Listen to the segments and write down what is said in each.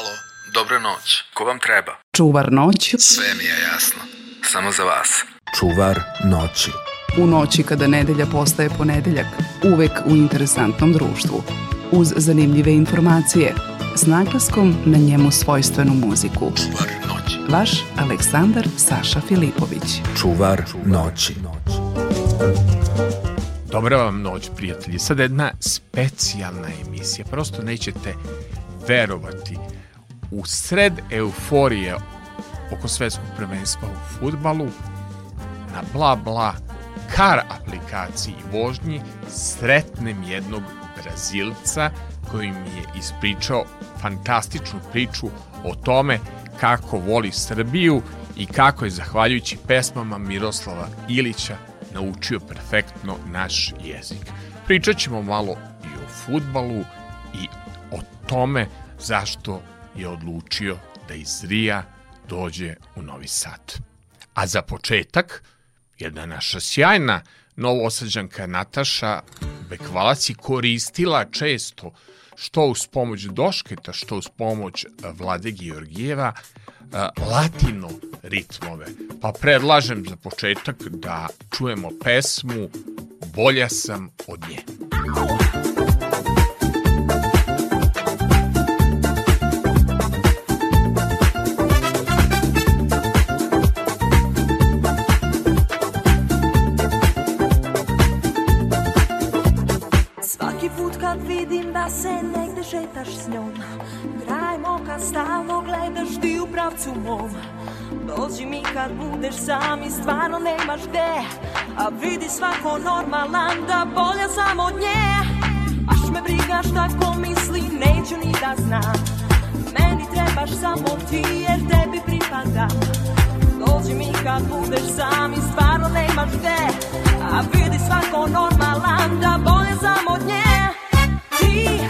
Alo, dobro noć. Ko vam treba? Čuvar noći. Sve mi je jasno. Samo za vas. Čuvar noći. U noći kada nedelja postaje ponedeljak, uvek u interesantnom društvu. Uz zanimljive informacije, s naglaskom na njemu svojstvenu muziku. Čuvar noći. Vaš Aleksandar Saša Filipović. Čuvar noći. Dobra vam noć, prijatelji. Sada jedna specijalna emisija. Prosto nećete verovati u sred euforije oko svetskog prvenstva u futbalu, na bla bla kar aplikaciji vožnji sretnem jednog Brazilca koji mi je ispričao fantastičnu priču o tome kako voli Srbiju i kako je zahvaljujući pesmama Miroslava Ilića naučio perfektno naš jezik. Pričat ćemo malo i o futbalu i o tome zašto je odlučio da iz Rija dođe u Novi Sad. A za početak, jedna naša sjajna novosađanka Nataša Bekvalac je koristila često što uz pomoć Došketa, što uz pomoć e, Vlade Georgijeva, e, latino ritmove. Pa predlažem za početak da čujemo pesmu Bolja sam od nje. Bolja sam od nje. se negde šetaš s njom Krajem oka stalno gledaš ti u pravcu mom Dođi mi kad budeš sam i stvarno nemaš gde A vidi svako normalan da bolja sam od nje Baš me briga šta ko misli, neću ni da znam Meni trebaš samo ti jer tebi pripada Dođi mi kad budeš sam i stvarno nemaš gde A vidi svako normalan da bolje sam od nje see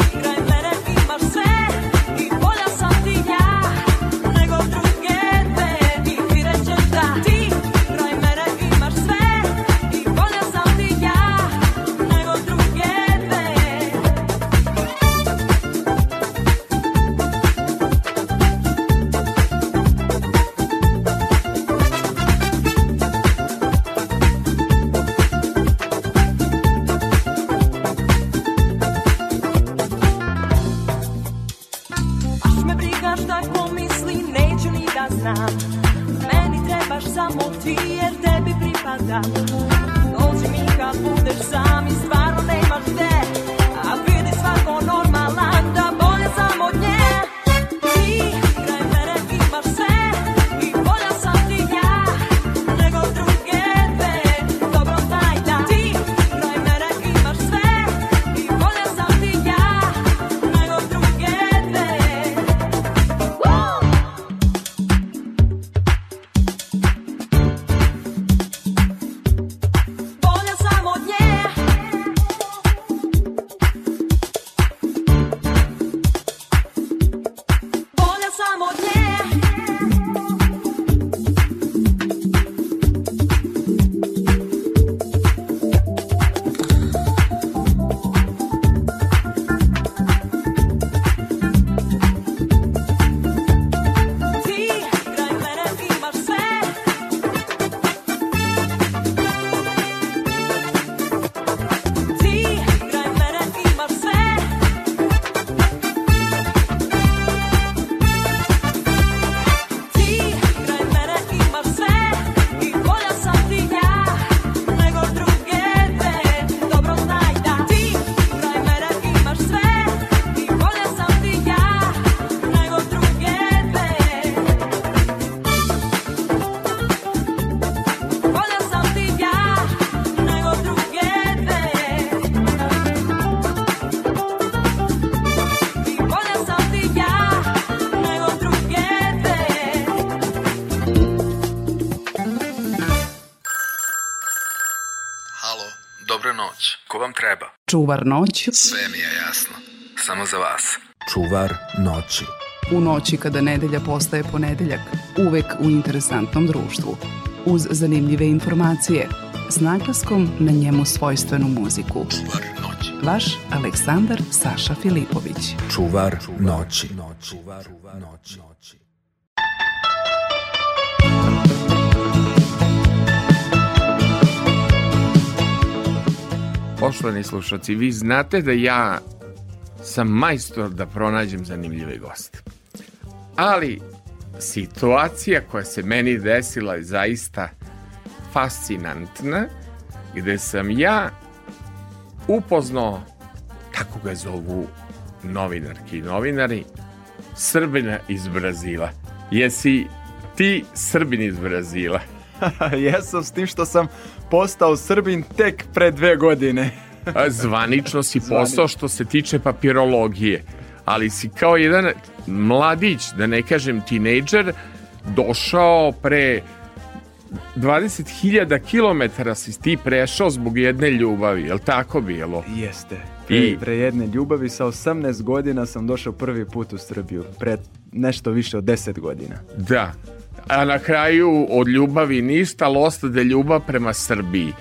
čuvar noći. Sve mi je jasno. Samo za vas. Čuvar noći. U noći kada nedelja postaje ponedeljak, uvek u interesantnom društvu. Uz zanimljive informacije, s naglaskom na njemu svojstvenu muziku. Čuvar noći. Vaš Aleksandar Saša Filipović. Čuvar noći. Čuvar noći. Poštovani slušalci, vi znate da ja sam majstor da pronađem zanimljive goste. Ali situacija koja se meni desila je zaista fascinantna, gde sam ja upoznao, tako ga zovu novinarki i novinari, Srbina iz Brazila. Jesi ti Srbin iz Brazila? Jesam s tim što sam postao Srbin tek pre dve godine. Zvanično si postao što se tiče papirologije, ali si kao jedan mladić, da ne kažem tinejdžer, došao pre 20.000 km si ti prešao zbog jedne ljubavi, je li tako bilo? Jeste. Pre, pre jedne ljubavi sa 18 godina sam došao prvi put u Srbiju, pre nešto više od 10 godina. Da, a na kraju od ljubavi ništa, ali ostade da ljubav prema Srbiji.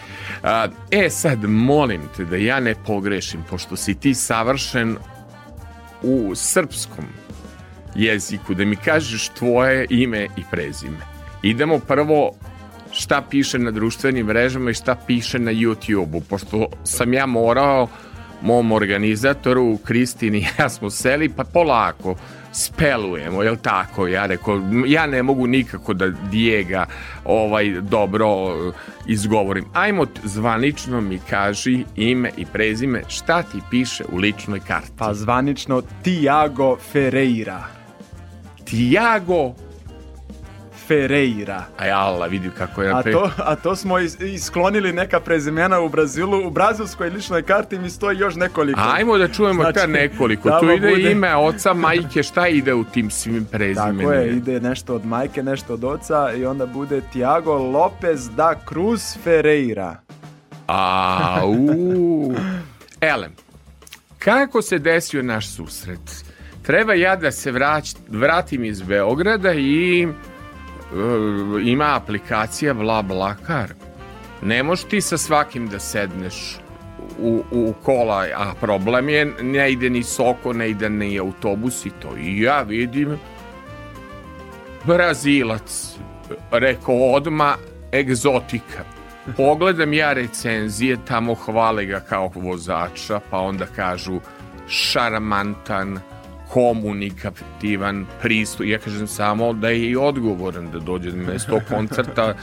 E sad, molim te da ja ne pogrešim, pošto si ti savršen u srpskom jeziku, da mi kažeš tvoje ime i prezime. Idemo prvo šta piše na društvenim mrežama i šta piše na YouTube-u, pošto sam ja morao mom organizatoru, Kristini ja smo seli, pa polako, spelujemo, jel tako? Ja rekao, ja ne mogu nikako da Dijega ovaj, dobro e, izgovorim. Ajmo zvanično mi kaži ime i prezime šta ti piše u ličnoj karti. Pa zvanično Tiago Ferreira. Tiago Ferreira. Aj Allah, vidi kako je. A pe... to, a to smo isklonili neka prezimena u Brazilu. U brazilskoj ličnoj karti mi stoji još nekoliko. Ajmo da čujemo znači, ta nekoliko. Tu ide bude... ime oca, majke, šta ide u tim svim prezimenima? Tako je, ide nešto od majke, nešto od oca i onda bude Tiago Lopez da Cruz Ferreira. A, u. Elem, kako se desio naš susret? Treba ja da se vrać, vratim iz Beograda i Eh, ima aplikacija VlaBlakar. Ne možeš ti sa svakim da sedneš u, u kola, a problem je ne ide ni soko, ne ide ni autobus i to. I ja vidim Brazilac, rekao odma egzotika. Pogledam ja recenzije, tamo hvale ga kao vozača, pa onda kažu šarmantan, komunikativan pristup. Ja kažem samo da je i odgovoran da dođe na sto koncerta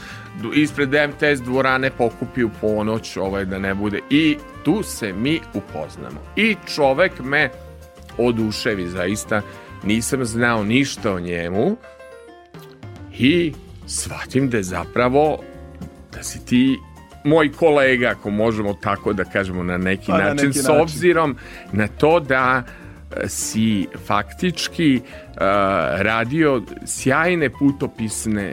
ispred MTS dvorane pokupi u ponoć ovaj da ne bude i tu se mi upoznamo. I čovek me oduševi zaista. Nisam znao ništa o njemu i shvatim da je zapravo da si ti moj kolega, ako možemo tako da kažemo na neki pa, način, na neki s obzirom na to da si faktički eh, radio sjajne putopisne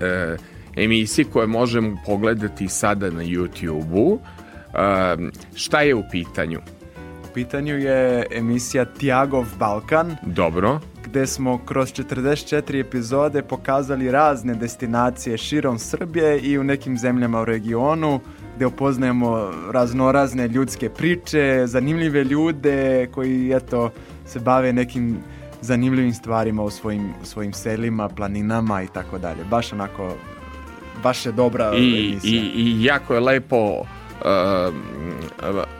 eh, emisije koje možemo pogledati sada na YouTube-u. Eh, šta je u pitanju? U pitanju je emisija Tiagov Balkan. Dobro gde smo kroz 44 epizode pokazali razne destinacije širom Srbije i u nekim zemljama u regionu gde upoznajemo raznorazne ljudske priče, zanimljive ljude koji eto, se bave nekim zanimljivim stvarima u svojim, u svojim selima, planinama i tako dalje. Baš onako, baš je dobra I, emisija. I, I jako je lepo Uh,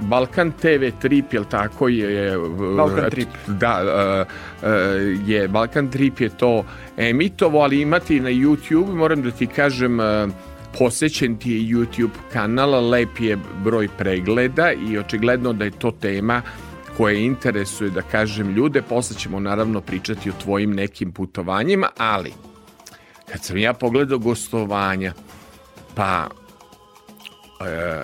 Balkan TV Trip, jel tako je... Balkan Trip. Da, uh, uh, je Balkan Trip je to emitovo, ali imati na YouTube, moram da ti kažem, uh, posećen ti je YouTube kanal, lep je broj pregleda i očigledno da je to tema koja interesuje, da kažem, ljude. Posle ćemo naravno pričati o tvojim nekim putovanjima, ali kad sam ja pogledao gostovanja, pa e,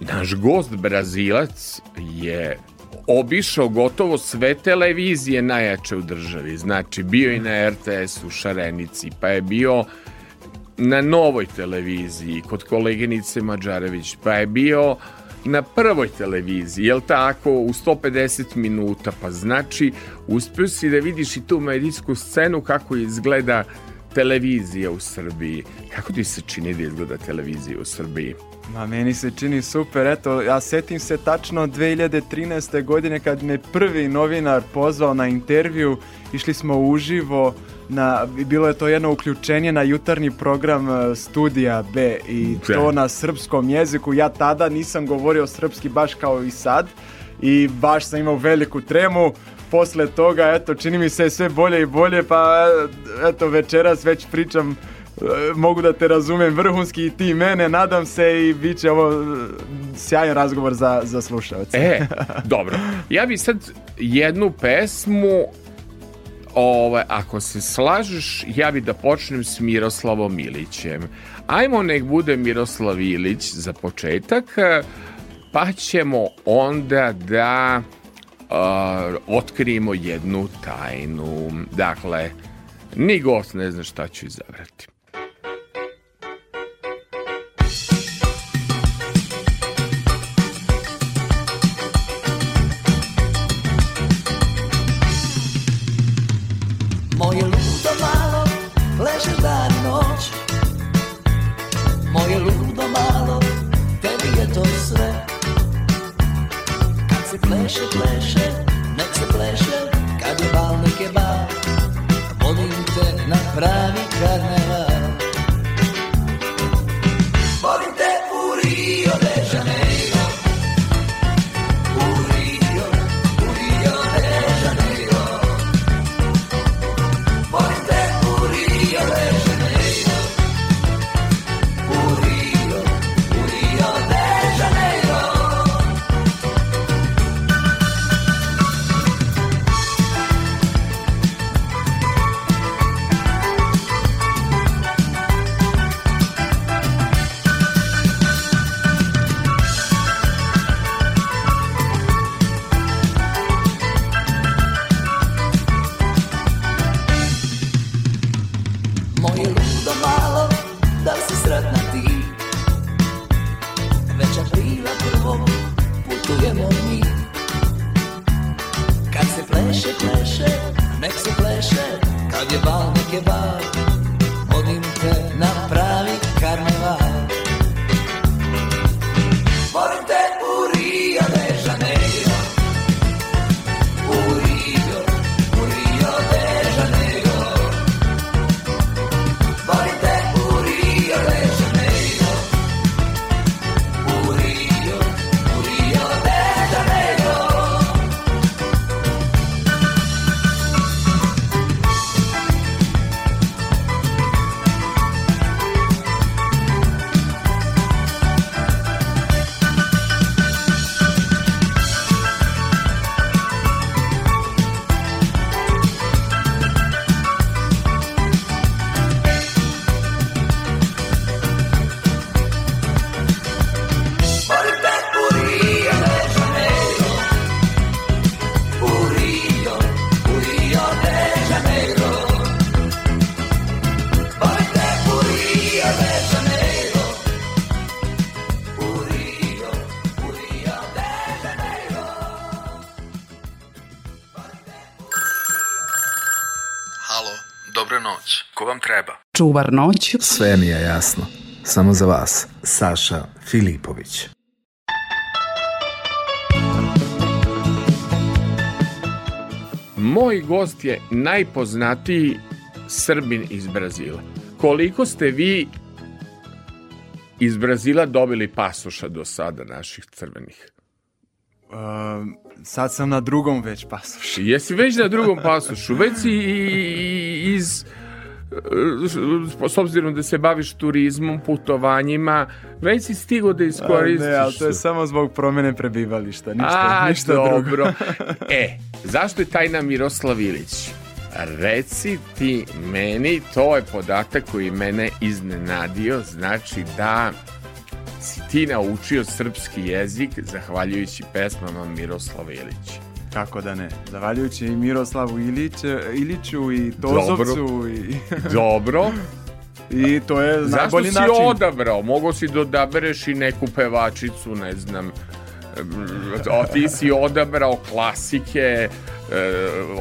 naš gost Brazilac je obišao gotovo sve televizije najjače u državi. Znači, bio je na RTS u Šarenici, pa je bio na novoj televiziji kod koleginice Mađarević, pa je bio na prvoj televiziji, jel tako, u 150 minuta, pa znači uspio si da vidiš i tu medijsku scenu kako izgleda televizija u Srbiji. Kako ti se čini da izgleda televizija u Srbiji? Ma meni se čini super, eto, ja setim se tačno 2013. godine kad me prvi novinar pozvao na intervju, išli smo uživo, na, bilo je to jedno uključenje na jutarnji program e, studija B i to na srpskom jeziku. Ja tada nisam govorio srpski baš kao i sad i baš sam imao veliku tremu. Posle toga, eto, čini mi se sve bolje i bolje, pa eto, večeras već pričam e, mogu da te razumem vrhunski i ti mene, nadam se i bit će ovo e, sjajan razgovor za, za slušalce. E, dobro. Ja bi sad jednu pesmu ove, ako se slažeš, ja bi da počnem s Miroslavom Ilićem. Ajmo nek bude Miroslav Ilić za početak, pa ćemo onda da uh, otkrijemo jednu tajnu. Dakle, ni gost ne zna šta ću izabrati. čuvar noći. Sve mi je jasno. Samo za vas, Saša Filipović. Moj gost je najpoznatiji Srbin iz Brazila. Koliko ste vi iz Brazila dobili pasoša do sada naših crvenih? Uh, sad sam na drugom već pasošu. Jesi već na drugom pasošu, već si i, s obzirom da se baviš turizmom, putovanjima, već si stigo da iskoristiš. A, ne, ali to je samo zbog promene prebivališta, ništa, A, ništa dobro. drugo. e, zašto je tajna Miroslav Ilić? Reci ti meni, to je podatak koji mene iznenadio, znači da si ti naučio srpski jezik zahvaljujući pesmama Miroslava Ilića. Kako da ne? Zavaljujući i Miroslavu Ilić, Iliću i Tozovcu. Dobro. I... Dobro. I to je najbolji način. Zašto si odabrao? Mogao si dodabereš i neku pevačicu, ne znam. O, ti si odabrao klasike e,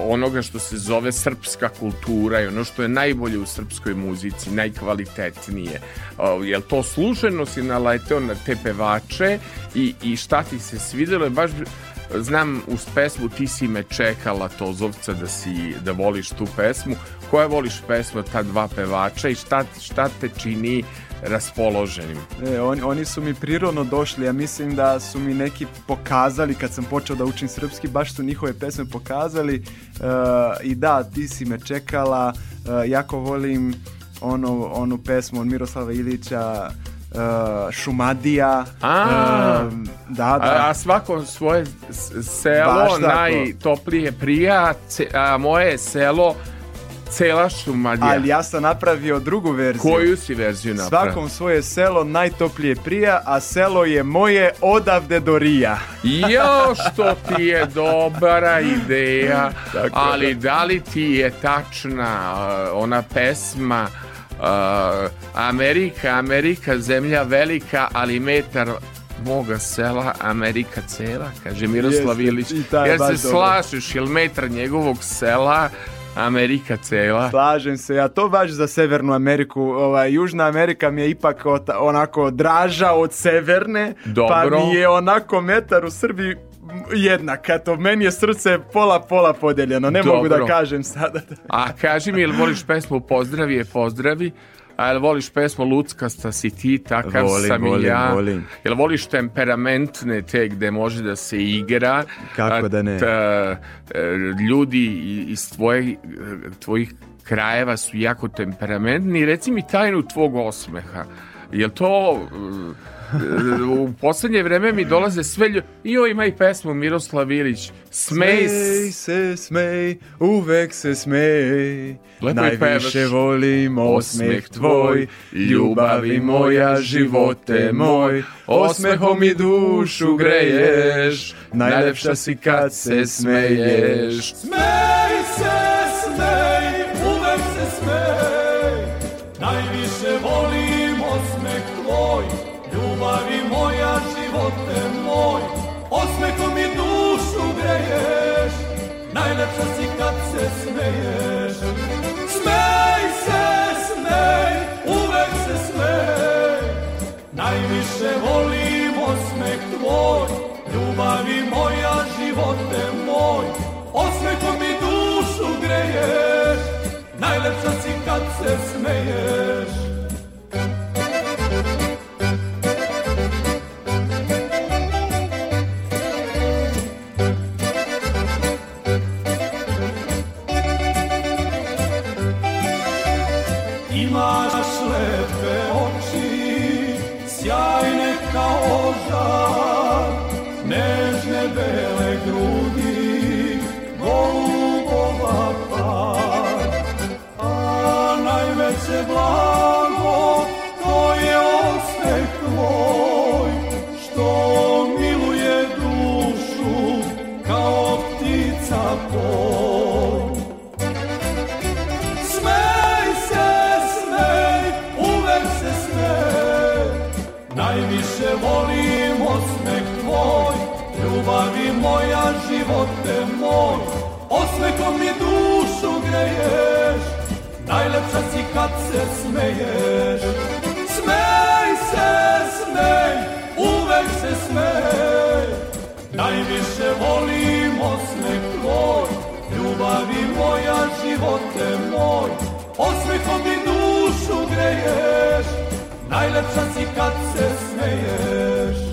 onoga što se zove srpska kultura i ono što je najbolje u srpskoj muzici, najkvalitetnije. O, jel to slušeno si naleteo na te pevače i, i šta ti se svidelo? Baš znam uz pesmu Ti si me čekala Tozovca da si da voliš tu pesmu. Koja voliš pesma ta dva pevača i šta, šta te čini raspoloženim. E, on, oni su mi prirodno došli, ja mislim da su mi neki pokazali kad sam počeo da učim srpski, baš su njihove pesme pokazali e, i da, ti si me čekala, e, jako volim ono, onu pesmu od Miroslava Ilića Uh, šumadija. A, uh, da, da. A svako svoje selo najtoplije prija, a moje selo cela šumadija. Ali ja sam napravio drugu verziju. Koju si verziju napravio? Svakom svoje selo najtoplije prija, a selo je moje odavde do rija. jo, što ti je dobra ideja, Tako ali da. da li ti je tačna ona pesma Uh, Amerika, Amerika, zemlja velika, ali metar moga sela Amerika cela, kaže Miroslav Ilić. Jer se slažeš, jel metar njegovog sela Amerika cela. Slažem se, ja to baš za Severnu Ameriku. Ova, Južna Amerika mi je ipak ota, onako draža od Severne, pa Dobro. pa mi je onako metar u Srbiji jednak, to meni je srce pola pola podeljeno, ne Dobro. mogu da kažem sada. A kaži mi, jel voliš pesmu Pozdravi je pozdravi, a jel voliš pesmu Luckasta si ti, takav volim, sam volim, i ja. Volim. Jel voliš temperamentne te gde može da se igra? Kako da ne? Ta, e, ljudi iz tvoje, tvojih krajeva su jako temperamentni. Reci mi tajnu tvog osmeha. Jel to u poslednje vreme mi dolaze sve ljudi. I ovo ima i pesmu Miroslav Ilić. Smej, smej se, smej, uvek se smej. Lepo Najviše volim osmeh tvoj, ljubavi moja, živote moj. Osmehom mi dušu greješ, najlepša si kad se smeješ. Smej se! najlepša si kad se smeješ moja, živote moj, osmehom mi dušu greješ, najlepša si kad se smeješ. Smej se, smej, uvek se smej, najviše volim osmeh tvoj, ljubavi moja, živote moj, osmehom mi dušu greješ, najlepša si kad se smeješ.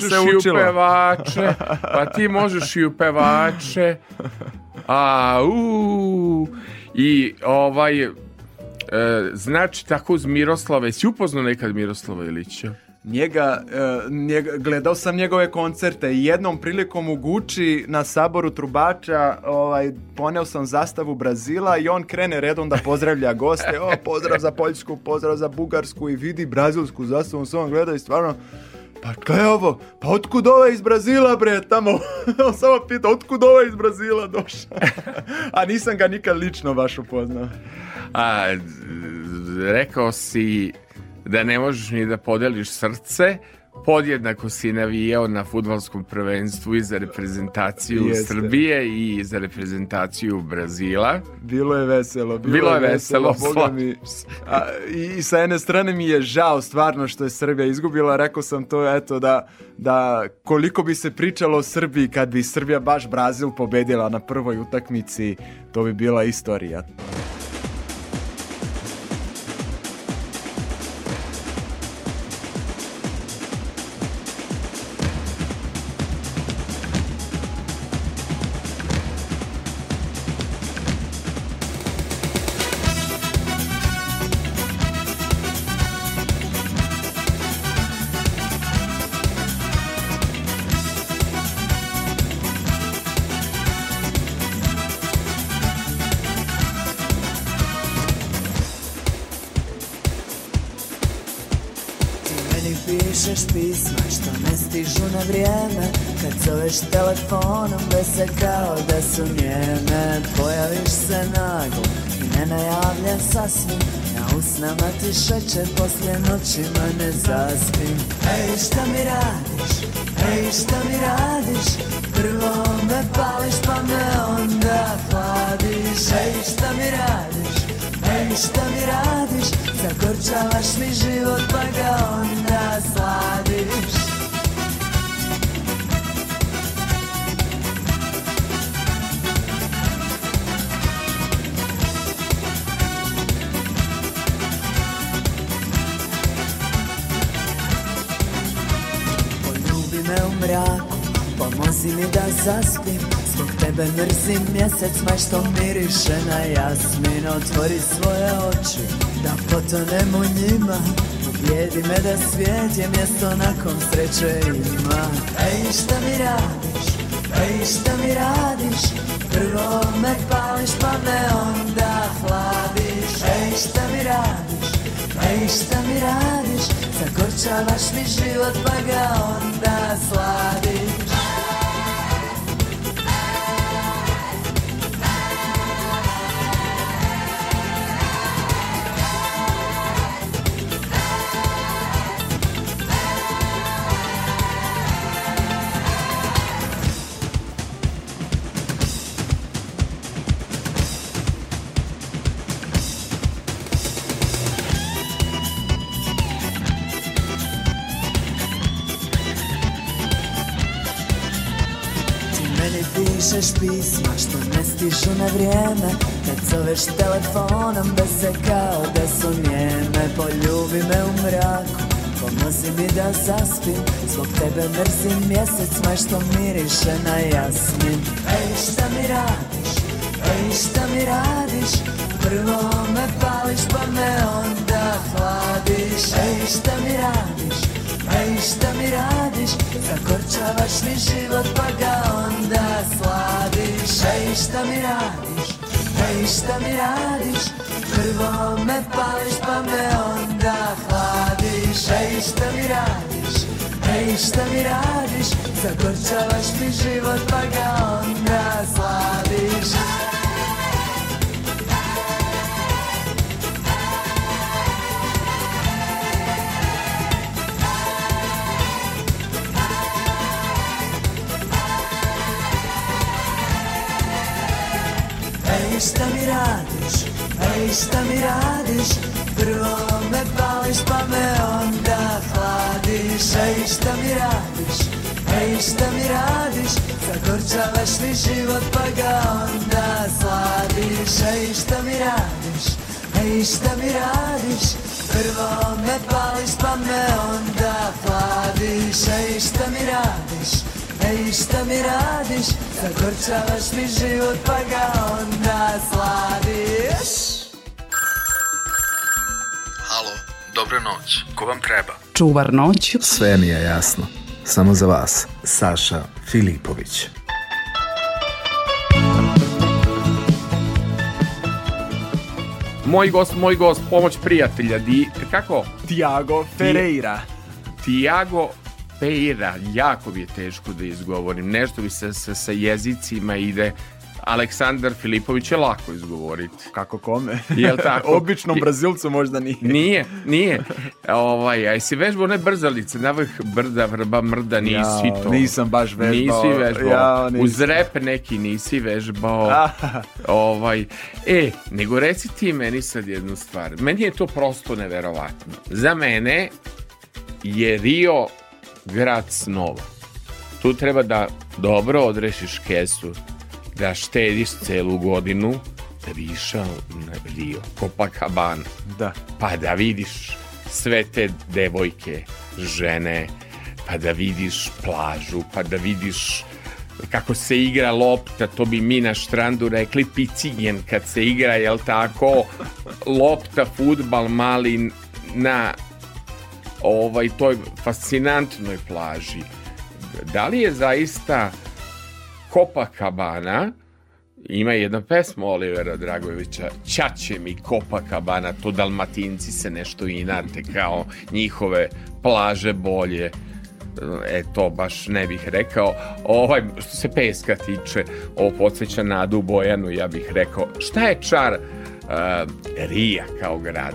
možeš se i u pevače, pa ti možeš i u pevače. A, u, I ovaj, e, znači tako uz Miroslava, jesi upoznao nekad Miroslava Ilića? Njega, e, njega, gledao sam njegove koncerte i jednom prilikom u Guči na saboru trubača ovaj, poneo sam zastavu Brazila i on krene redom da pozdravlja goste o, pozdrav za Poljsku, pozdrav za Bugarsku i vidi brazilsku zastavu, on gleda i stvarno pa kaj je ovo, pa otkud ova iz Brazila bre, tamo, on samo pita, otkud ova iz Brazila došla, a nisam ga nikad lično baš upoznao. A, rekao si da ne možeš ni da podeliš srce, podjednako si navijao na futbalskom prvenstvu i za reprezentaciju Jeste. Srbije i za reprezentaciju Brazila. Bilo je veselo. Bilo, bilo je veselo. veselo Boga mi, a, I sa jedne strane mi je žao stvarno što je Srbija izgubila. Rekao sam to eto da, da koliko bi se pričalo o Srbiji kad bi Srbija baš Brazil pobedila na prvoj utakmici, to bi bila istorija. vrijeme Pojaviš se naglo i nenajavljen sasvim Na usnama ti šećer, poslije noćima ne zaspim Ej šta mi radiš, ej šta mi radiš Prvo me pališ pa me onda hladiš Ej šta mi radiš, ej šta mi radiš Zagorčavaš mi život pa ga onda sladiš zaspim Zbog tebe mrzim mjesec maj što miriše na jasmin Otvori svoje oči da potonem u njima Ubijedi me da svijet je mjesto na kom sreće ima Ej šta mi radiš, ej šta mi radiš Prvo me pališ pa me onda hladiš Ej šta mi radiš, ej šta mi radiš Zagorčavaš mi život pa ga onda sladiš na vrijeme Ne zoveš telefonom da se kao da su njeme Poljubi me u mraku, pomozi mi da zaspim Zbog tebe mrzim mjesec, sve što miriše na jasmin Ej šta mi radiš, ej šta mi radiš Prvo me pališ pa me onda hladiš Ej šta mi radiš, ej šta mi radiš Zakorčavaš mi život pa ga onda sladiš Hej šta mi radiš, hej šta mi radiš Prvo me pališ pa me onda hladiš Hej šta mi radiš, hej šta mi radiš Zagorčavaš mi život pa ga onda sladiš šta mi radiš Prvo me pališ pa me onda hladiš Ej šta mi radiš Ej šta mi radiš Zagorčavaš mi život pa ga onda sladiš Ej šta mi radiš Ej šta mi radiš Prvo me pališ pa me onda hladiš Ej šta mi radiš Ej šta mi radiš Zagorčavaš mi život pa ga onda sladiš Dobra noć. Ko vam treba? Čuvar noć. Sve mi je jasno. Samo za vas. Saša Filipović. Moj gost, moj gost, pomoć prijatelja. Di, kako? Tiago Ferreira. Tiago Peira, jako mi je teško da izgovorim. Nešto mi se sa, sa jezicima ide Aleksandar Filipović je lako izgovoriti. Kako kome? Jel tako? Običnom Brazilcu možda nije. Nije, nije. Ovaj, aj si vežbao one brzalice, navih brda, vrba, mrda, nisi ja, to. Nisam baš vežbao. Nisi vežbao. Ja, nisam. Uz rep neki nisi vežbao. ovaj. E, nego reci ti meni sad jednu stvar. Meni je to prosto neverovatno. Za mene je Rio grad snova. Tu treba da dobro odrešiš kesu, da štediš celu godinu da bi išao na Rio, Copacabana. Da. Pa da vidiš sve te devojke, žene, pa da vidiš plažu, pa da vidiš kako se igra lopta, to bi mi na štrandu rekli picigen kad se igra, jel tako, lopta, futbal mali na ovaj toj fascinantnoj plaži. Da li je zaista Copacabana, ima jedna pesma Olivera Dragojevića, Ćaće mi Copacabana, to dalmatinci se nešto inate kao njihove plaže bolje, e to baš ne bih rekao ovaj, što se peska tiče ovo podsjeća Nadu Bojanu ja bih rekao, šta je čar uh, Rija kao grad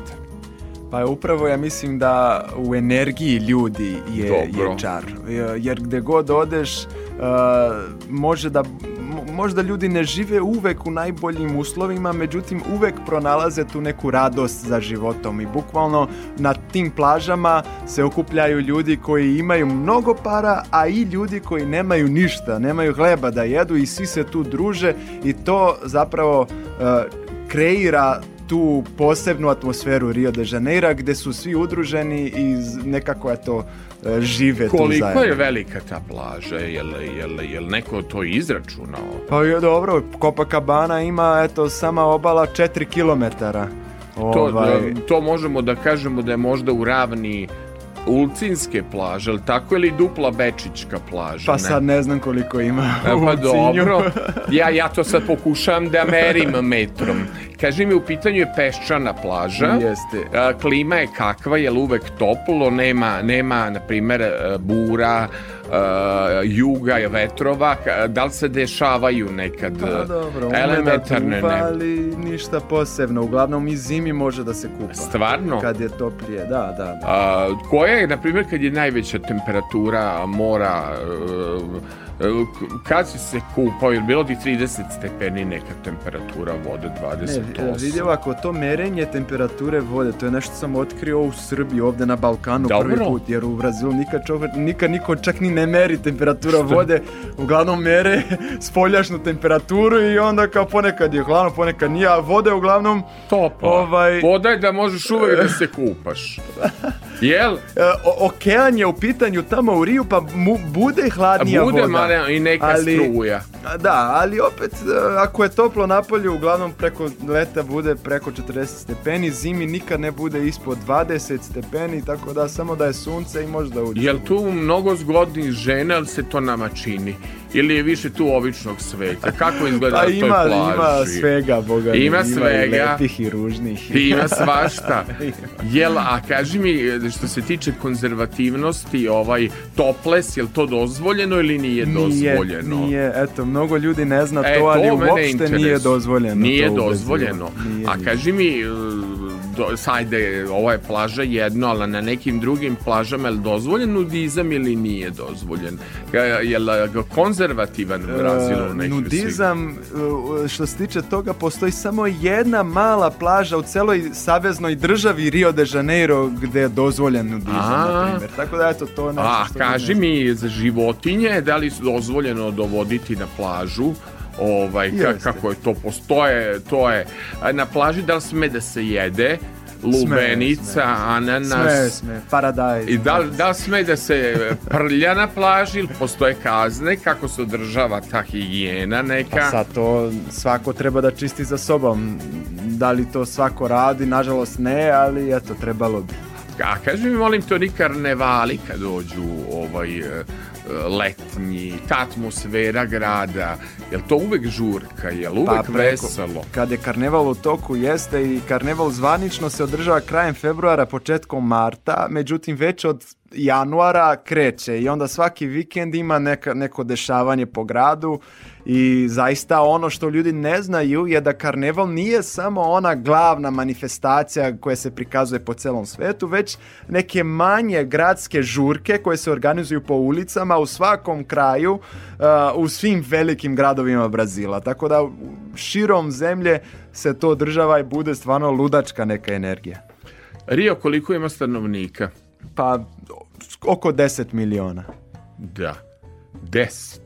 pa upravo ja mislim da u energiji ljudi je, Dobro. je čar e, jer gde god odeš Uh, može da možda ljudi ne žive uvek u najboljim uslovima, međutim uvek pronalaze tu neku radost za životom i bukvalno na tim plažama se okupljaju ljudi koji imaju mnogo para, a i ljudi koji nemaju ništa, nemaju hleba da jedu i svi se tu druže i to zapravo uh, kreira tu posebnu atmosferu Rio de Janeiro gde su svi udruženi i nekako je to žive Koliko tu zajedno. Koliko je velika ta plaža? Je je li, li, je jel neko to izračunao? Pa je dobro, Copacabana ima eto sama obala 4 km. Ovaj... To, to možemo da kažemo da je možda u ravni Ulcinske plaže, ali tako ili dupla Bečićka plaža? Pa sad ne znam koliko ima e, Pa dobro, ja, ja to sad pokušavam da merim metrom. Kaži mi, u pitanju je peščana plaža. Jeste. E, klima je kakva, je uvek toplo, nema, nema na primer, e, bura, Eh, juga, i vetrova, da li se dešavaju nekad pa, eh, dobro, elementarne ne? ali ništa posebno. Uglavnom i zimi može da se kupa. Stvarno? Kad je toplije, da, da. da. A, eh, koja je, na primjer, kad je najveća temperatura mora E, kad si se kupao, je bilo ti 30 stepeni neka temperatura vode, 28? Ne, e, vidio ako to merenje temperature vode, to je nešto sam otkrio u Srbiji, ovde na Balkanu Dobro. prvi put, jer u Brazilu nikad, čov, nikad niko čak ni ne meri temperatura Šta? vode, uglavnom mere spoljašnu temperaturu i onda kao ponekad je hladno, ponekad nije, a vode uglavnom... Topla, ovaj, voda je da možeš uvek da se kupaš. Jel? E, okean je u pitanju tamo u Riju, pa mu, bude hladnija bude voda. Bude i neka ali, struja. Da, ali opet, e, ako je toplo napolju, uglavnom preko leta bude preko 40 stepeni, zimi nikad ne bude ispod 20 stepeni, tako da samo da je sunce i možda uđe. Jel tu mnogo zgodnih žena, ali se to nama čini? Ili je više tu običnog sveta? Kako izgleda pa, na toj ima, plaži? Ima svega, boga. Ima, ima svega. Ima lepih i ružnih. Ima svašta. Jel, a kaži mi, e, što se tiče konzervativnosti, ovaj toples, jel to dozvoljeno ili nije, nije dozvoljeno? Nije, eto, mnogo ljudi ne zna e, to, ali to uopšte interes. nije dozvoljeno. Nije dozvoljeno. Nije, A kaži mi, e, do, sajde, ovo je plaža jedno, ali na nekim drugim plažama je li dozvoljen nudizam ili nije dozvoljen? Je li e, konzervativan Brazil u e, nekim Nudizam, što se tiče toga, postoji samo jedna mala plaža u celoj saveznoj državi Rio de Janeiro gde je dozvoljen nudizam, na primjer. Tako da, eto, to je nešto A, kaži mi, za životinje, da li su dozvoljeno dovoditi na plažu? plažu, ovaj, ka, kako je to, postoje, to je, na plaži da li sme da se jede, lubenica, sme, sme. ananas. Sme, sme, paradajz. I da, da li sme da se e, prlja na plaži ili postoje kazne, kako se održava ta higijena neka? Pa sad to svako treba da čisti za sobom. Da li to svako radi, nažalost ne, ali eto, trebalo bi. A kaži mi, molim, to nikar ne vali kad dođu ovaj, e, letnji, ta atmosfera grada, je to uvek žurka, je li uvek pa, preko, veselo? Kad je karneval u toku jeste i karneval zvanično se održava krajem februara, početkom marta, međutim već od januara kreće i onda svaki vikend ima neka, neko dešavanje po gradu i zaista ono što ljudi ne znaju je da karneval nije samo ona glavna manifestacija koja se prikazuje po celom svetu, već neke manje gradske žurke koje se organizuju po ulicama u svakom kraju uh, u svim velikim gradovima Brazila. Tako da širom zemlje se to država i bude stvarno ludačka neka energija. Rio koliko ima stanovnika? Pa oko 10 miliona. Da. 10.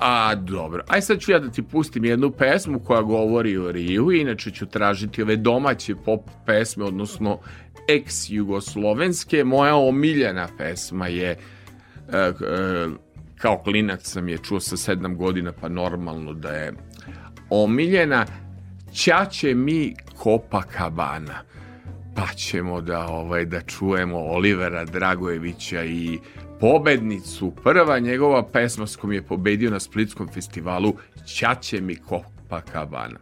A dobro, aj sad ću ja da ti pustim jednu pesmu koja govori o Riju, inače ću tražiti ove domaće pop pesme, odnosno ex-jugoslovenske. Moja omiljena pesma je, e, e, kao klinac sam je čuo sa sedam godina, pa normalno da je omiljena, Ćaće mi Copacabana. kabana pa ćemo da, ovaj, da čujemo Olivera Dragojevića i pobednicu. Prva njegova pesma s kojom je pobedio na Splitskom festivalu Ćaće mi Copacabana.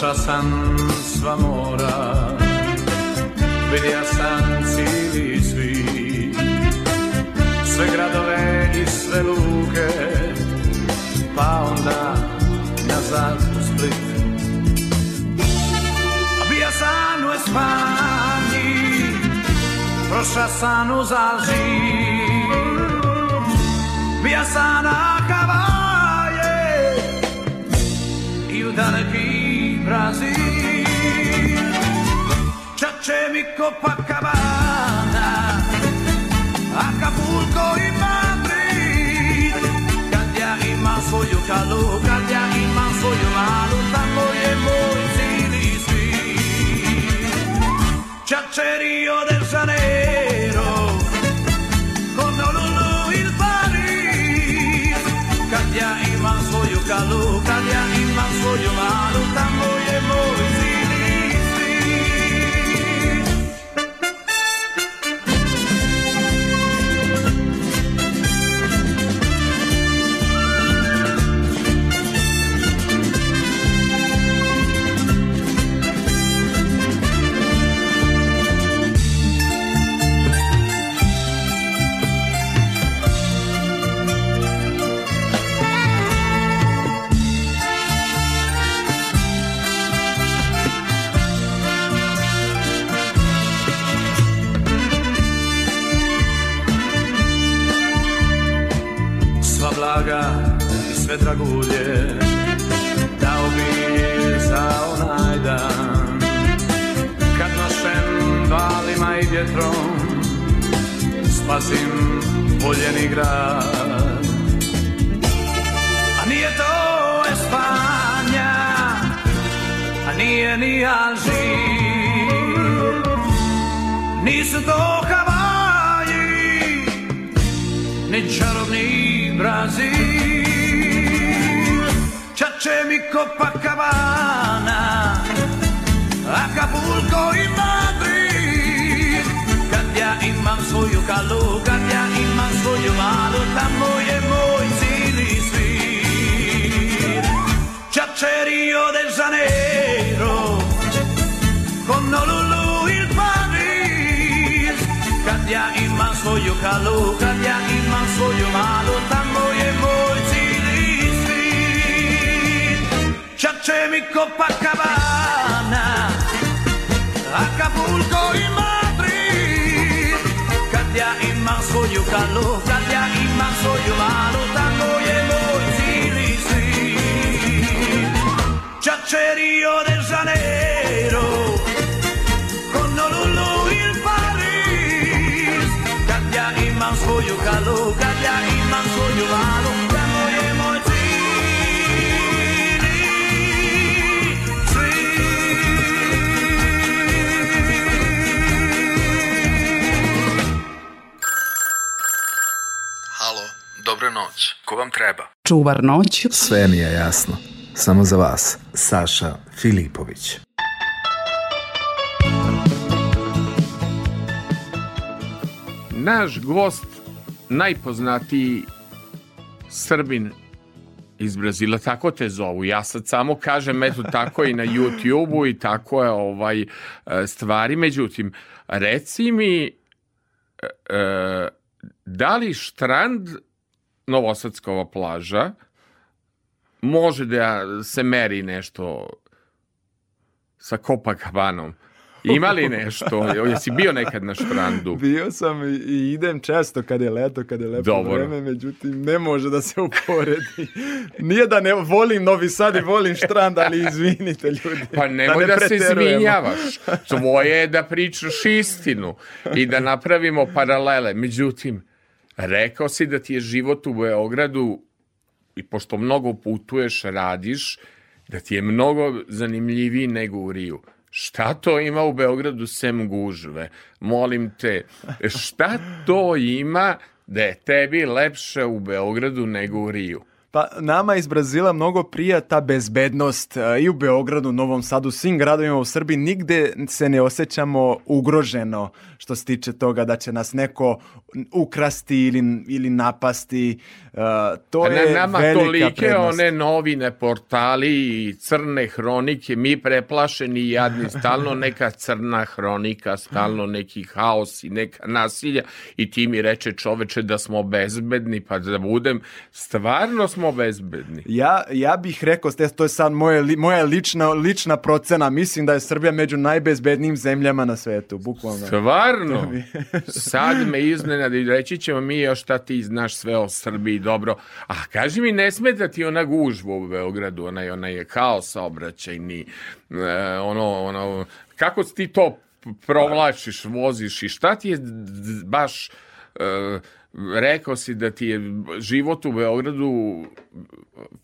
Prošao sam sva mora Vidio sam cijeli svit Sve gradove i sve luke Pa onda nazad u Split Bija sam u Espanji Prošao sam uz Alžir Bija sam na Havaje I u daleki Brasil. Chachemi Copacabana, Acapulco e Madrid. Cagliari, ma soglio calò, Cagliari, ma soglio malo, tango e moi si disfi. Ciaccerio del moje dragulje Dao bi je za onaj dan Kad nošen valima i vjetrom Spasim voljeni grad A nije to Espanja A nije ni Alžir Nisu to Havaji Ni čarobni Brazil Cemi Copacabana, Acapulco in Madrid. Cambia manso io calo, cambia imam soy malo, tamo y moi C'è Rio del Janeiro, con Nolulu il Paris. Cambia manso io calo, cambia io soy malo, Copacabana, Acapulco y Madrid. Katia y Manso Yucalo, Katia y Manso Yumalo, Tango y Emoisirisi. Chacherío de Janeiro, con Honolulu y París. Katia y Manso Yucalo, Katia y Manso Yumalo. noć. Ko vam treba? Čuvar noć. Sve mi je jasno. Samo za vas, Saša Filipović. Naš gost, najpoznatiji Srbin iz Brazila, tako te zovu. Ja sad samo kažem, eto tako i na YouTube-u i tako je ovaj e, stvari. Međutim, reci mi, e, e da li štrand Novosadskova plaža, može da se meri nešto sa Copacabana-om. Ima li nešto? Jesi bio nekad na štrandu? Bio sam i idem često kad je leto, kad je lepo Dobro. vreme, međutim ne može da se uporedi. Nije da ne volim Novi Sad i volim štrand, ali izvinite ljudi. Pa nemoj da, ne da se izvinjavaš. Tvoje je da pričaš istinu i da napravimo paralele. Međutim, Rekao si da ti je život u Beogradu i pošto mnogo putuješ, radiš, da ti je mnogo zanimljiviji nego u Riju. Šta to ima u Beogradu sem gužve? Molim te, šta to ima da je tebi lepše u Beogradu nego u Riju? Pa nama iz Brazila mnogo prija ta bezbednost e, i u Beogradu, Novom Sadu, svim gradovima u Srbiji nigde se ne osjećamo ugroženo što se tiče toga da će nas neko ukrasti ili, ili napasti. E, to pa je nama velika tolike prednost. one novine, portali i crne hronike, mi preplašeni i jadni, stalno neka crna hronika, stalno neki haos i neka nasilja i ti mi reče čoveče da smo bezbedni, pa da budem, stvarno smo smo bezbedni. Ja, ja bih rekao, to je sad moje, moja lična, lična procena, mislim da je Srbija među najbezbednijim zemljama na svetu, bukvalno. Stvarno? sad me iznenadi, reći ćemo mi još šta ti znaš sve o Srbiji, dobro. A kaži mi, ne smeta da ti ona gužva u Beogradu, ona, ona je kao saobraćajni, e, ono, ono, kako ti to provlačiš, voziš i šta ti je baš... Uh, rekao si da ti je život u Beogradu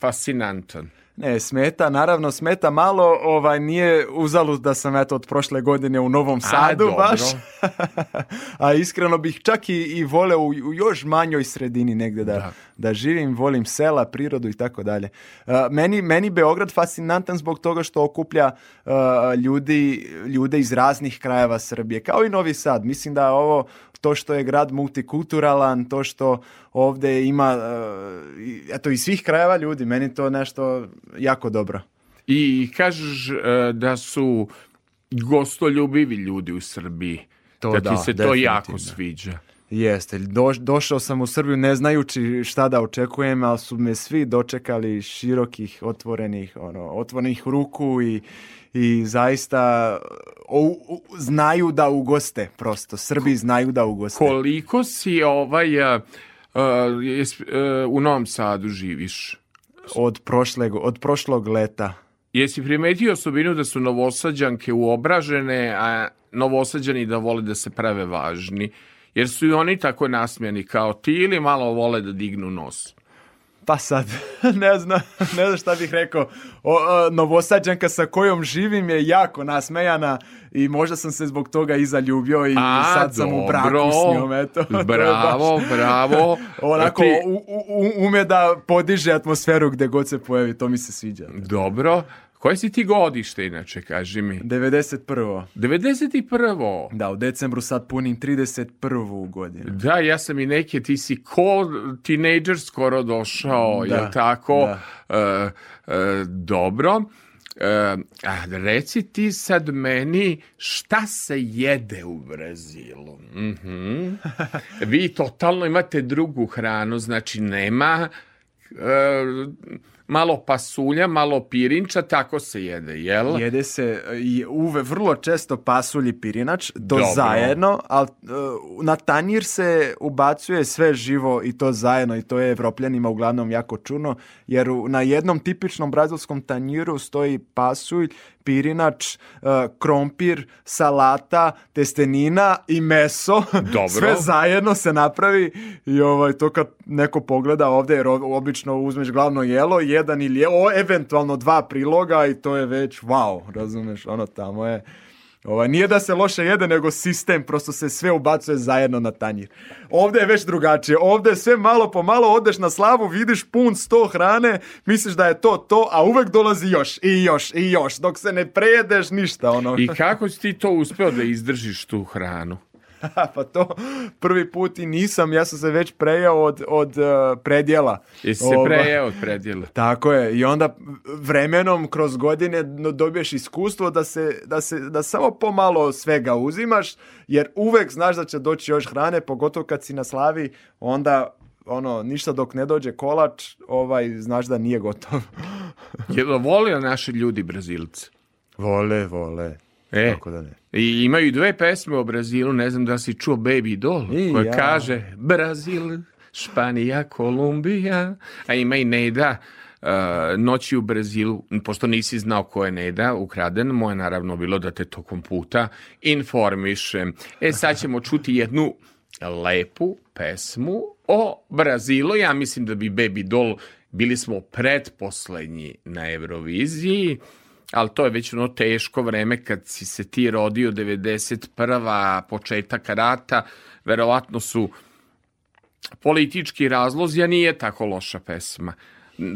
fascinantan. Ne, smeta, naravno smeta malo, ovaj nije uzalud da sam eto od prošle godine u Novom Sadu A, baš. A iskreno bih čak i, i voleo u, u, još manjoj sredini negde da, da, da. živim, volim sela, prirodu i tako dalje. Meni, meni Beograd fascinantan zbog toga što okuplja uh, ljudi, ljude iz raznih krajeva Srbije, kao i Novi Sad. Mislim da ovo to što je grad multikulturalan, to što ovdje ima, e, eto, iz svih krajeva ljudi, meni to nešto jako dobro. I kažeš e, da su gostoljubivi ljudi u Srbiji. To, da ti se to jako sviđa. Jeste, Do, došao sam u Srbiju ne znajući šta da očekujem, ali su me svi dočekali širokih, otvorenih, ono, otvorenih ruku i, i zaista o, o, znaju da ugoste prosto. Srbi znaju da ugoste. Koliko si ovaj... Uh, jes, uh, u Novom Sadu živiš? Od, prošlog od prošlog leta. Jesi primetio osobinu da su novosađanke uobražene, a novosađani da vole da se prave važni? Jer su i oni tako nasmjeni kao ti ili malo vole da dignu nos? Pa sad, ne znam, ne znam šta bih rekao. O, o, novosađanka sa kojom živim je jako nasmejana i možda sam se zbog toga i zaljubio i A, sad sam u braku s njom. Eto, bravo, baš, bravo. Onako, e, Ti... u, u, ume da podiže atmosferu gde god se pojavi, to mi se sviđa. Dobro, Koje si ti godište, inače, kaži mi? 91. 91. Da, u decembru sad punim 31. godinu. Da, ja sam i neke, ti si ko tinejdžer skoro došao, da, je tako? Da. E, e, dobro. E, reci ti sad meni šta se jede u Brazilu. Mm -hmm. Vi totalno imate drugu hranu, znači nema... E, malo pasulja, malo pirinča, tako se jede, jel? Jede se e, uve vrlo često pasulj i pirinač, do Dobro. zajedno, ali e, na tanjir se ubacuje sve živo i to zajedno i to je evropljanima uglavnom jako čuno, jer na jednom tipičnom brazilskom tanjiru stoji pasulj, pirinač, e, krompir, salata, testenina i meso. Dobro. Sve zajedno se napravi i ovaj, to kad neko pogleda ovde, jer obično uzmeš glavno jelo, jedan ili je, eventualno dva priloga i to je već wow, razumeš, ono tamo je Ovaj, nije da se loše jede, nego sistem, prosto se sve ubacuje zajedno na tanjir. Ovde je već drugačije, Ovde sve malo po malo, odeš na slavu, vidiš pun sto hrane, misliš da je to to, a uvek dolazi još i još i još, dok se ne prejedeš ništa. Ono. I kako si ti to uspeo da izdržiš tu hranu? pa to prvi put i nisam, ja sam se već prejao od, od uh, predjela. I se Ova, prejao od predjela. Tako je, i onda vremenom kroz godine dobiješ iskustvo da, se, da, se, da samo pomalo svega uzimaš, jer uvek znaš da će doći još hrane, pogotovo kad si na slavi, onda ono, ništa dok ne dođe kolač, ovaj, znaš da nije gotov. Jel volio naši ljudi Brazilce? Vole, vole. E, tako da ne. I imaju dve pesme o Brazilu, ne znam da si čuo Baby Doll, I koja ja. kaže Brazil, Španija, Kolumbija, a ima i Neda, uh, Noći u Brazilu, pošto nisi znao ko je Neda, ukraden, moje naravno bilo da te tokom puta informišem. E, sad ćemo čuti jednu lepu pesmu o Brazilu. Ja mislim da bi Baby Doll bili smo pretposlednji na Euroviziji ali to je već ono teško vreme kad si se ti rodio 91. početak rata, verovatno su politički razlozi, a nije tako loša pesma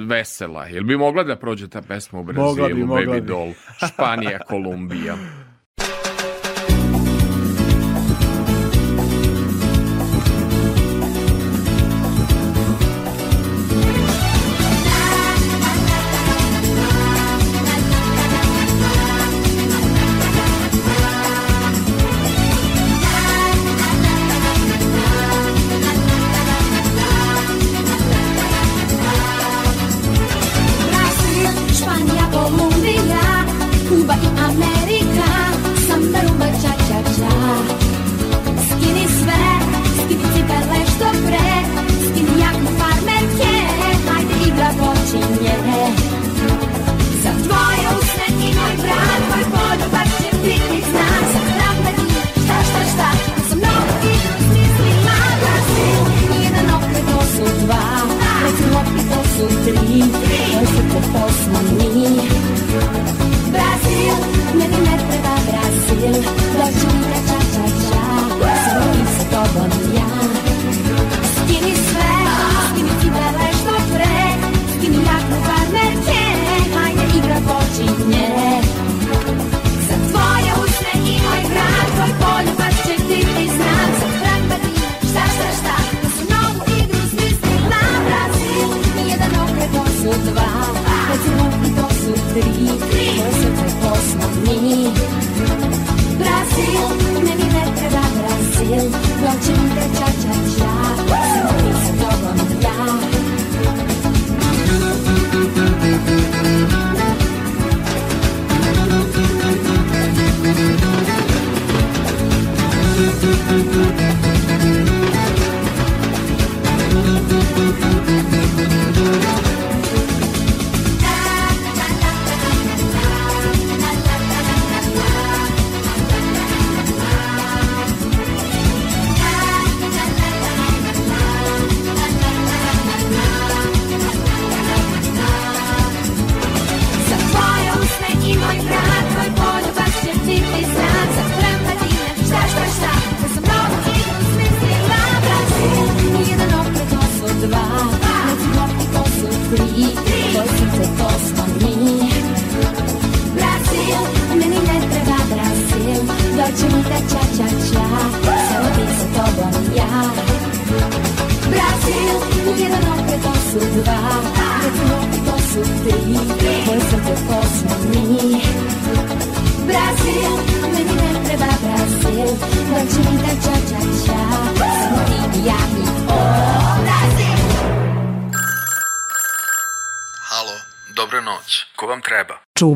vesela. Jel bi mogla da prođe ta pesma u Brazilu, mogla bi, mogla Baby bi. Doll, Španija, Kolumbija?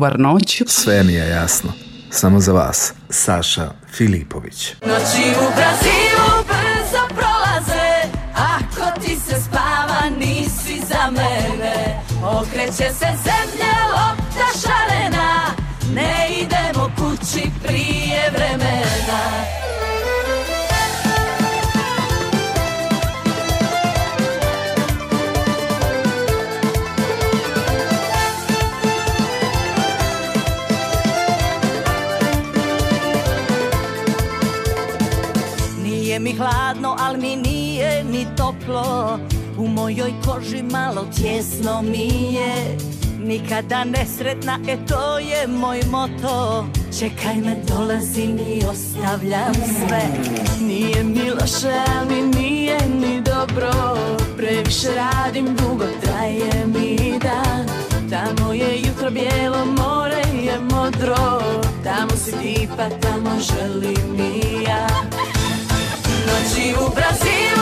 varnoću. Sve mi je jasno. Samo za vas, Saša Filipović. Noći u Brazilu hladno, al mi nije ni toplo U mojoj koži malo tjesno mi je Nikada nesretna, e to je moj moto Čekaj me, dolazim i ostavljam sve Nije mi loše, al mi nije ni dobro Previše radim, dugo traje mi dan Tamo je jutro bijelo, more je modro Tamo si ti, pa tamo želim i ja o Brasil.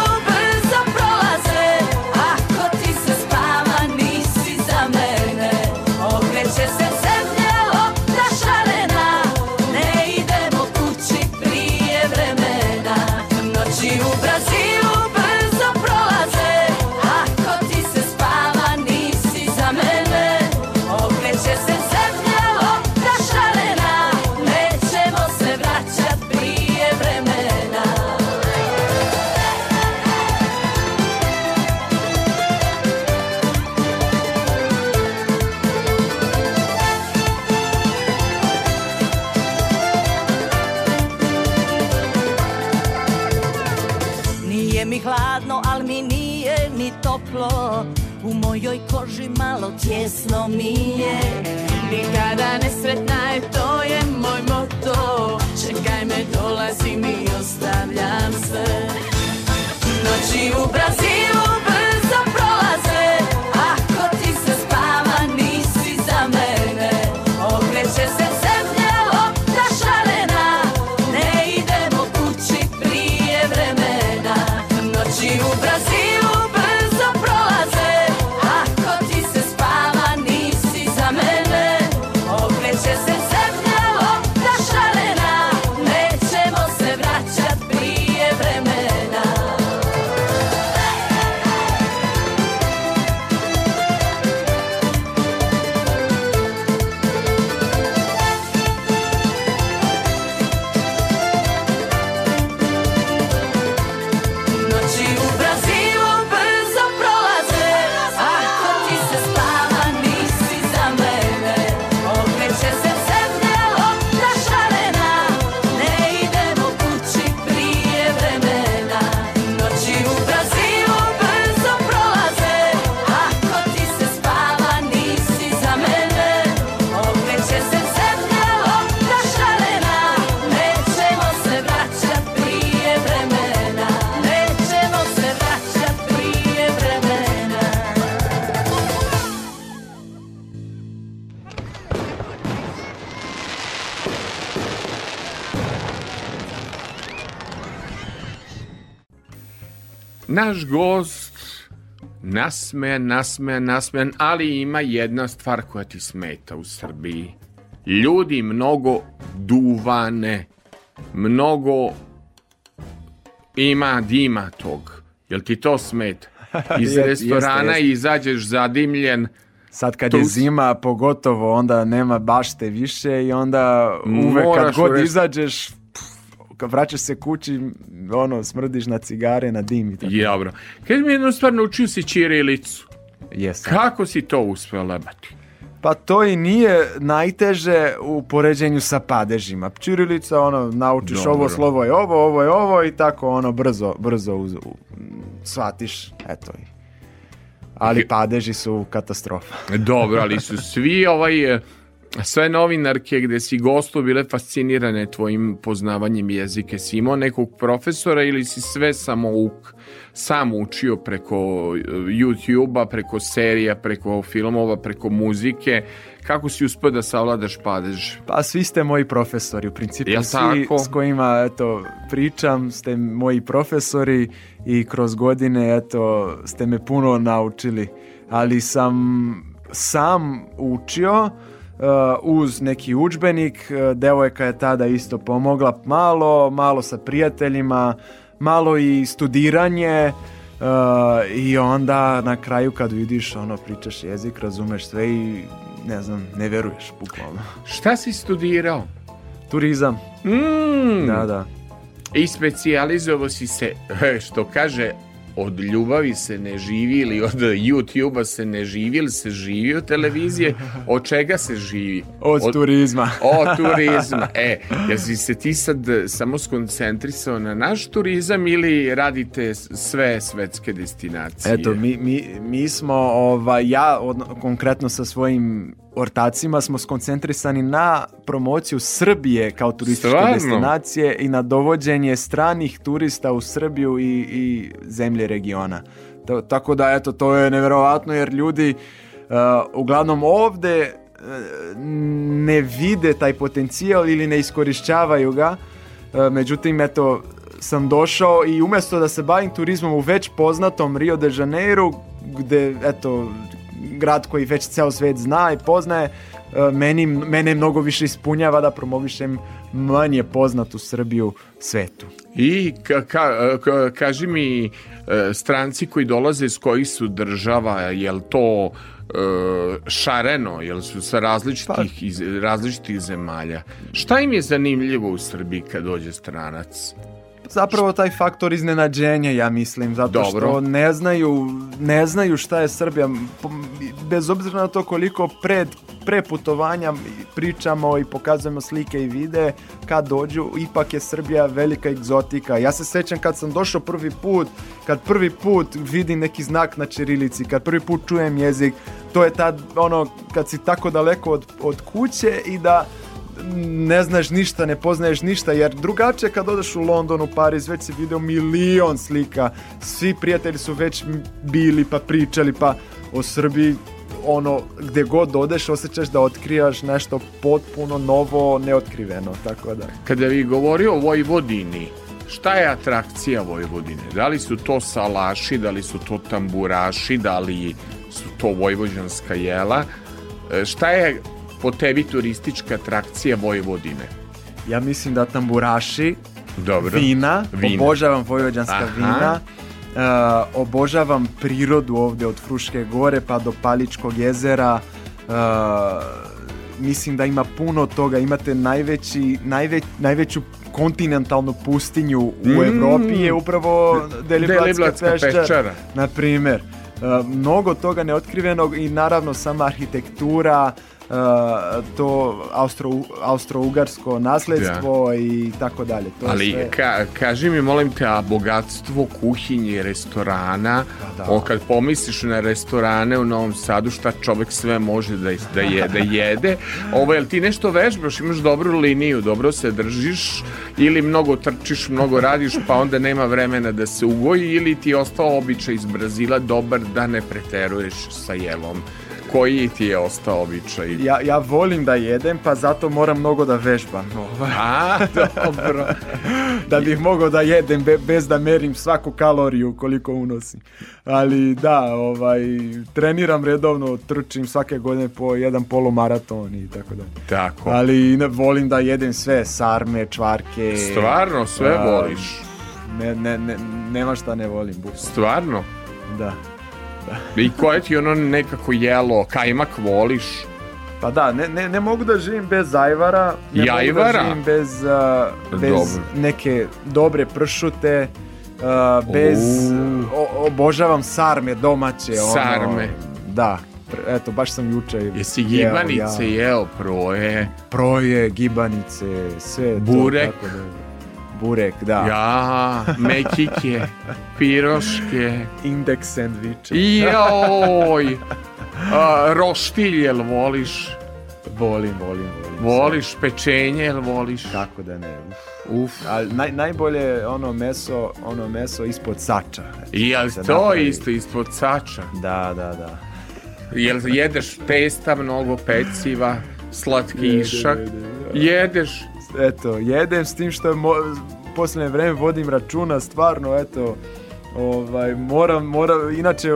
Yes, naš gost nasmejan, nasmejan, nasmejan, ali ima jedna stvar koja ti smeta u Srbiji. Ljudi mnogo duvane, mnogo ima dima tog. Jel ti to smeta? Iz restorana jeste, jeste. izađeš zadimljen, Sad kad tu... je zima, pogotovo, onda nema bašte više i onda uvek Moraš kad god izađeš, kad vraćaš se kući, ono, smrdiš na cigare, na dim i tako. Dobro. Kad mi jednu stvar naučio si čirilicu. Jesam. Kako si to uspio lebati? Pa to i nije najteže u poređenju sa padežima. Čirilica, ono, naučiš Dobro. ovo slovo je ovo, ovo je ovo i tako, ono, brzo, brzo uz, u, shvatiš, eto i. Ali padeži su katastrofa. Dobro, ali su svi ovaj eh, sve novinarke gde si gostu bile fascinirane tvojim poznavanjem jezike. Si imao nekog profesora ili si sve samo uk, sam učio preko eh, YouTube-a, preko serija, preko filmova, preko muzike? Kako si uspio da savladaš padež? Pa svi ste moji profesori u principu. Ja, svi tako? s kojima eto, pričam ste moji profesori i kroz godine eto, ste me puno naučili. Ali sam sam učio uh, uz neki učbenik, uh, devojka je tada isto pomogla malo, malo sa prijateljima, malo i studiranje uh, i onda na kraju kad vidiš ono pričaš jezik, razumeš sve i ne znam, ne veruješ bukvalno. Šta si studirao? Turizam. Mm. Da, da. I specijalizovao si se, što kaže od ljubavi se ne živi ili od YouTube-a se ne živi ili se živi od televizije, od čega se živi? Od, od turizma. Od turizma. E, jesi se ti sad samo skoncentrisao na naš turizam ili radite sve svetske destinacije? Eto, mi, mi, mi smo, ova, ja od, konkretno sa svojim ortacima smo skoncentrisani na promociju Srbije kao turističke Stvarno? destinacije i na dovođenje stranih turista u Srbiju i, i zemlje regiona. To, tako da, eto, to je neverovatno jer ljudi uh, uglavnom ovde uh, ne vide taj potencijal ili ne iskorišćavaju ga. Uh, međutim, eto, sam došao i umesto da se bavim turizmom u već poznatom Rio de Janeiro, gde, eto, grad koji već ceo svet zna i poznaje, e, meni, mene mnogo više ispunjava da promovišem manje poznatu Srbiju svetu. I ka, ka, ka, kaži mi e, stranci koji dolaze iz kojih su država, jel to e, šareno, jel su sa različitih, pa- iz, različitih zemalja. Šta im je zanimljivo u Srbiji kad dođe stranac? zapravo taj faktor iznenađenja, ja mislim, zato Dobro. što ne znaju, ne znaju šta je Srbija, bez obzira na to koliko pred pre putovanja pričamo i pokazujemo slike i vide, kad dođu, ipak je Srbija velika egzotika. Ja se sećam kad sam došao prvi put, kad prvi put vidim neki znak na čirilici, kad prvi put čujem jezik, to je tad, ono, kad si tako daleko od, od kuće i da ne znaš ništa, ne poznaješ ništa, jer drugačije kad odeš u London, u Pariz, već si video milion slika, svi prijatelji su već bili pa pričali pa o Srbiji, ono, gde god odeš osjećaš da otkrivaš nešto potpuno novo, neotkriveno, tako da. Kada vi govorio o Vojvodini, šta je atrakcija Vojvodine? Da li su to salaši, da li su to tamburaši, da li su to vojvođanska jela? E, šta je po tebi turistička atrakcija Vojvodine? Ja mislim da tamburaši, Dobro. vina, vina. obožavam vojvođanska Aha. vina, uh, obožavam prirodu ovde od Fruške gore pa do Paličkog jezera, uh, mislim da ima puno toga, imate najveći, najveć, najveću kontinentalnu pustinju u mm. Evropi je upravo Deliblatska peščara, peščara. na primer. Uh, mnogo toga neotkrivenog i naravno sama arhitektura, Eh, to austro, austrougarsko ugarsko nasledstvo ja. Da. i tako dalje. To Ali sve... ka, kaži mi, molim te, a bogatstvo kuhinje, restorana, da, da. O, kad pomisliš na restorane u Novom Sadu, šta čovek sve može da, da, je, da jede, ovo, jel ti nešto vežbaš, imaš dobru liniju, dobro se držiš ili mnogo trčiš, mnogo radiš, pa onda nema vremena da se ugoji ili ti je ostao običaj iz Brazila dobar da ne preteruješ sa jelom koji ti je ostao običaj? Ja, ja volim da jedem, pa zato moram mnogo da vežbam. Ovaj. A, dobro. da bih mogao da jedem bez da merim svaku kaloriju koliko unosim. Ali da, ovaj, treniram redovno, trčim svake godine po jedan polomaraton i tako da. Tako. Ali ne, volim da jedem sve, sarme, čvarke. Stvarno, sve a, voliš? Ne, ne, ne, nema šta ne volim. Bukvalno. Stvarno? Da. I koje ti ono nekako jelo, kajmak voliš? Pa da, ne, ne, ne mogu da živim bez ajvara, ne Jajvara. mogu da živim bez, uh, bez Dobre. neke dobre pršute, uh, bez, o, obožavam sarme domaće. Sarme. Ono, da, eto, baš sam juče Jesi gibanice jeo, ja. jeo proje? Proje, gibanice, sve. Burek. To, tako da, burek, da. Ja, mekike, piroške. Index sandviče. Joj, a, roštilj, jel voliš? Volim, volim, volim. Voliš pečenje, jel voliš? Kako da ne, uf. uf. Ali naj, najbolje ono meso, ono meso ispod sača. Znači, I jel da to napravi. isto, ispod sača? Da, da, da. Jel jedeš pesta, mnogo peciva, slatkiša? Jede, jede, jede. Jedeš eto, jedem s tim što mo, posljednje vreme vodim računa, stvarno, eto, ovaj, moram, moram, inače,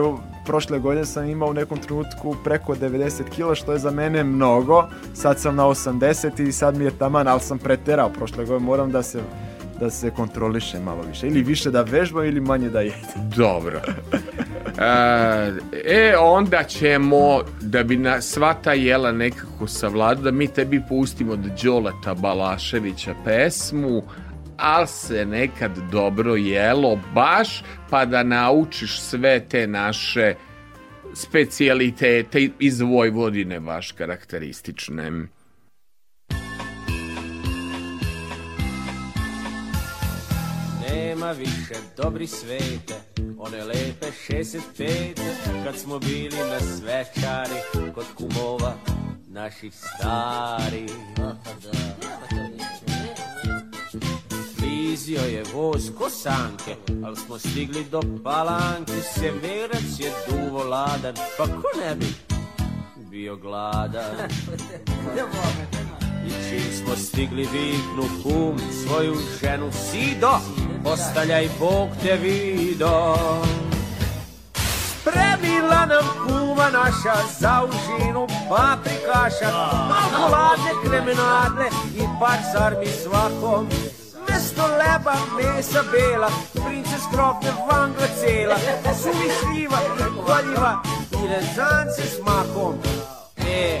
prošle godine sam imao u nekom trenutku preko 90 kila, što je za mene mnogo, sad sam na 80 i sad mi je taman, ali sam preterao prošle godine, moram da se da se kontroliše malo više. Ili više da vežbam ili manje da jedem. Dobro e, onda ćemo, da bi na, sva ta jela nekako savlada, da mi tebi pustimo od da Đoleta Balaševića pesmu, ali se nekad dobro jelo baš, pa da naučiš sve te naše specijalitete iz Vojvodine baš karakteristične. nema više dobri svete One lepe 65 Kad smo bili na svečari Kod kumova naših starih Izio je voz ko sanke, ali smo stigli do palanke, severac je duvo ladan, pa ko ne bi bio gladan. I čim smo stigli viknu kum svoju ženu Sido, ostaljaj Bog te vido Spremila nam kuma naša za užinu paprikaša Malko ladne kremenarne i par sarmi svakom Mesto leba, mesa bela, princes krofne vangla cela Suvisljiva i koljiva, i rezance s makom E,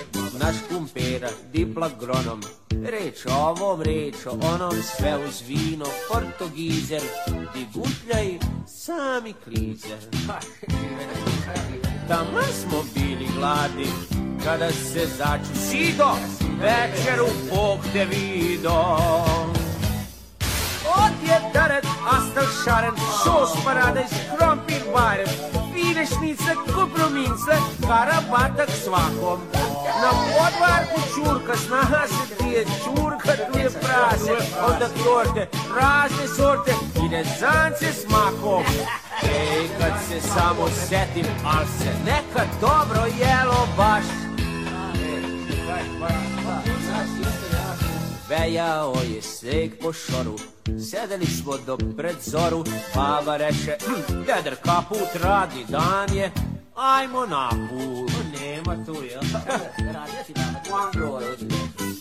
naš kumpera, dipl agronom. Reč ovom, reč o onom, sve uz vino, portogizer, di gutljaj, sami klizer. Tamo smo bili gladi, kada se začu sido, u Bog te vido. Od je daret, astal šaren, šos parade, krompir barem, pirešnice, kubrumince, karabata k svakom. Na podvarku čurka, snaga se tije, čurka tu je prase, onda torte, razne sorte, i rezance s makom. Ej, kad se samo setim, al se nekad dobro jelo baš. Vejao je sveg po šoru, Sedeli smo do pred zoru, baba reče, hm, deder kaput, radni dan je, ajmo na put. Nema tu, jel? Radio ti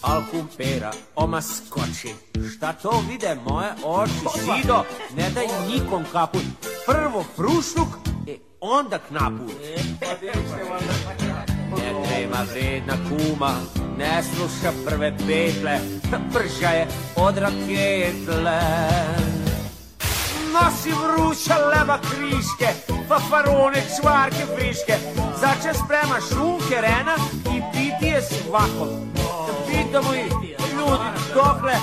Al kumpera, oma skoči, šta to vide moje oči, Sido, ne daj nikom kaput, prvo prušnuk, e onda knaput. E, pa Ne treba vredna kuma, ne sluša prve petle, prža je od raketle. Nosi vruča leva kriške, fafarone, čvarke, friške, začne sprema šunke, rena in piti je svako. Pitamo jih, ljudi, dokle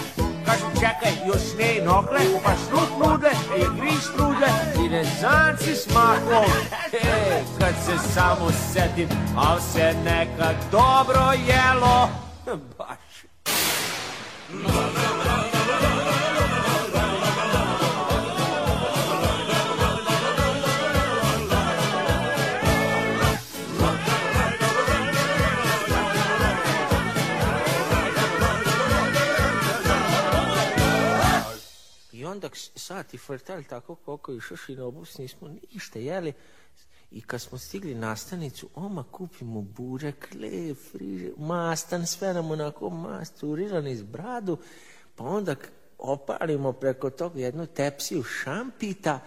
Kažu čekaj, još ne nokle, pa šnut nude, i pa griš trude, i rezanci s makom. E, kad se samo setim, al se nekad dobro jelo, baš. Mama, onda sat i kvartal tako koliko je išaš i na nismo ništa jeli. I kad smo stigli na stanicu, oma kupimo burek, lep, friže, mastan, sve nam onako masturiran iz bradu, pa onda opalimo preko toga jednu tepsiju šampita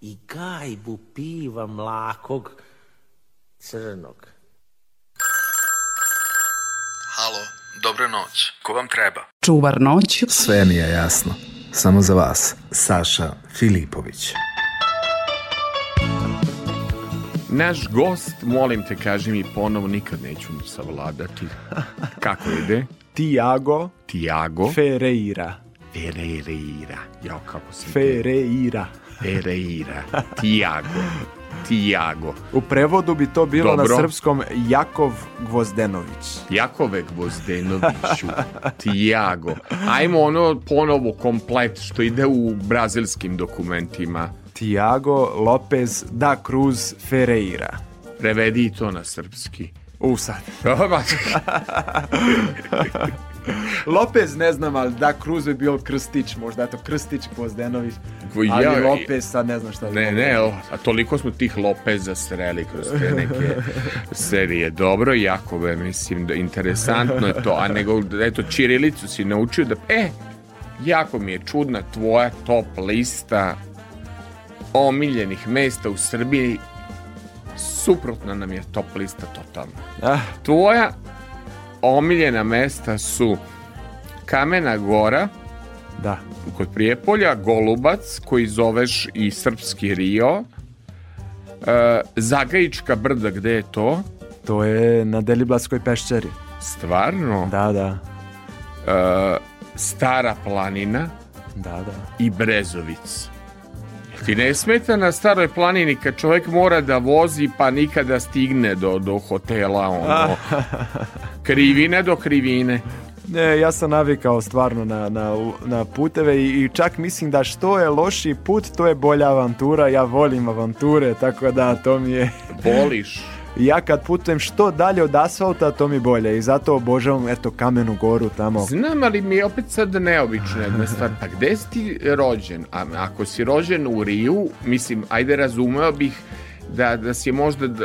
i gajbu piva mlakog crnog. Halo, dobro noć, ko vam treba? Čuvar noć? Sve mi je jasno samo za vas, Saša Filipović. Naš gost, molim te, kaži mi ponovo, nikad neću savladati. Kako ide? Tiago. Tiago. Ferreira. Ferreira. Jo, kako se... Ferreira. Ferreira. Tiago. Tiago. U prevodu bi to bilo Dobro. na srpskom Jakov Gvozdenović. Jakove Gvozdenoviću, Tiago. Ajmo ono ponovo komplet što ide u brazilskim dokumentima. Tiago Lopez da Cruz Ferreira. Prevedi to na srpski. U sad. Lopez ne znam, ali da, Cruz bi bio Krstić, možda eto Krstić Gvozdenović, ali ja, Lopez sad ne znam šta Ne, ne, o, a toliko smo tih Lopeza sreli kroz te neke serije. Dobro, jako Jakove, mislim, da, interesantno je to, a nego, eto, Čirilicu si naučio da, e, jako mi je čudna tvoja top lista omiljenih mesta u Srbiji suprotna nam je top lista totalno. Ah. Tvoja omiljena mesta su Kamena Gora, da. kod Prijepolja, Golubac, koji zoveš i Srpski Rio, e, Zagajička brda, gde je to? To je na Deliblatskoj peščeri. Stvarno? Da, da. E, Stara planina da, da. i Brezovic. Ti ne smeta na staroj planini kad čovek mora da vozi pa nikada stigne do, do hotela ono. Krivine do krivine. Ne, ja sam navikao stvarno na, na, na puteve i, i, čak mislim da što je loši put, to je bolja avantura. Ja volim avanture, tako da to mi je... Voliš? ja kad putujem što dalje od asfalta, to mi bolje i zato obožavam eto kamenu goru tamo. Znam, ali mi je opet sad neobično jedna stvar. Pa gde si ti rođen? A, ako si rođen u Riju, mislim, ajde razumeo bih da, da si možda... Da,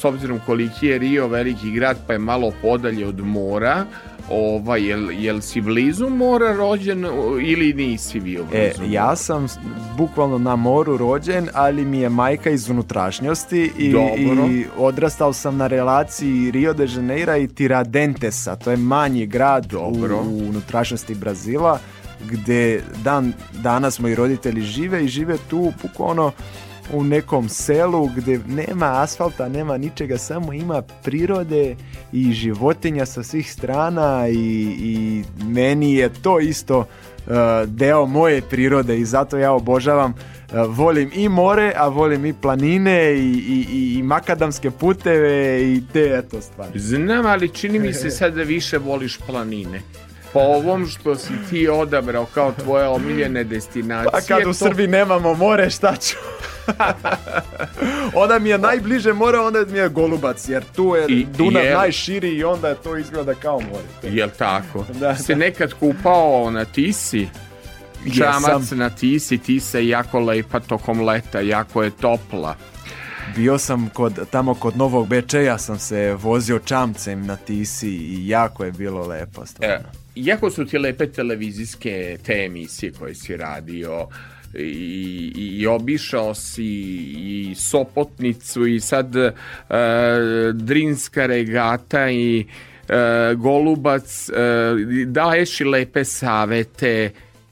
s obzirom koliki je Rio veliki grad pa je malo podalje od mora, ovaj, jel, jel si blizu mora rođen ili nisi bio e, blizu? E, ja sam bukvalno na moru rođen, ali mi je majka iz unutrašnjosti i, i odrastao sam na relaciji Rio de Janeiro i Tiradentesa, to je manji grad Dobro. u unutrašnjosti Brazila gde dan danas moji roditelji žive i žive tu bukvalno u nekom selu gde nema asfalta, nema ničega, samo ima prirode i životinja sa svih strana i, i meni je to isto uh, deo moje prirode i zato ja obožavam uh, volim i more, a volim i planine i, i, i makadamske puteve i te eto stvari. Znam, ali čini mi se sad da više voliš planine po ovom što si ti odabrao kao tvoje omiljene destinacije. Pa kad u to... Srbiji nemamo more, šta ću? onda mi je najbliže more, onda mi je Golubac, jer tu je I, Dunav jel... najširi i onda to izgleda kao more. Jel tako? da, Se da. nekad kupao na Tisi? Čamac na Tisi, Tisa je jako lepa tokom leta, jako je topla. Bio sam kod, tamo kod Novog Bečeja sam se vozio čamcem na Tisi i jako je bilo lepo stvarno. E iako su ti lepe televizijske te emisije koje si radio, i, i obišao si i Sopotnicu i sad e, Drinska regata i e, Golubac e, daješ i lepe savete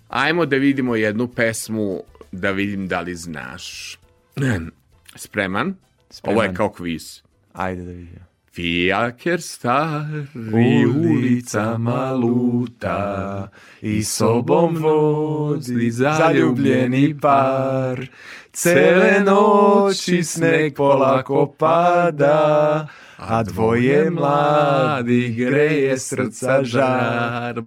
ajmo da vidimo jednu pesmu da vidim da li znaš spreman? spreman? ovo je kao kviz ajde da vidimo Fijaker stari ulicama luta i sobom vozi zaljubljeni par. Cele noći sneg polako pada, a dvoje mladih greje srca žar.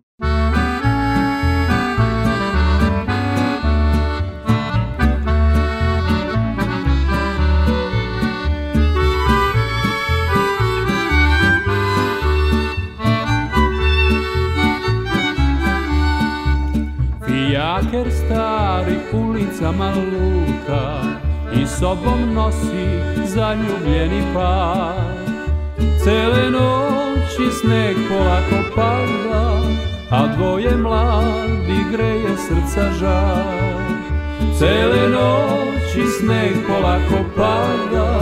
šaker stari ulicama luta i sobom nosi zaljubljeni par. Cele noći sneg polako pada, a dvoje mladi greje srca žar. Cele noći sneg polako pada,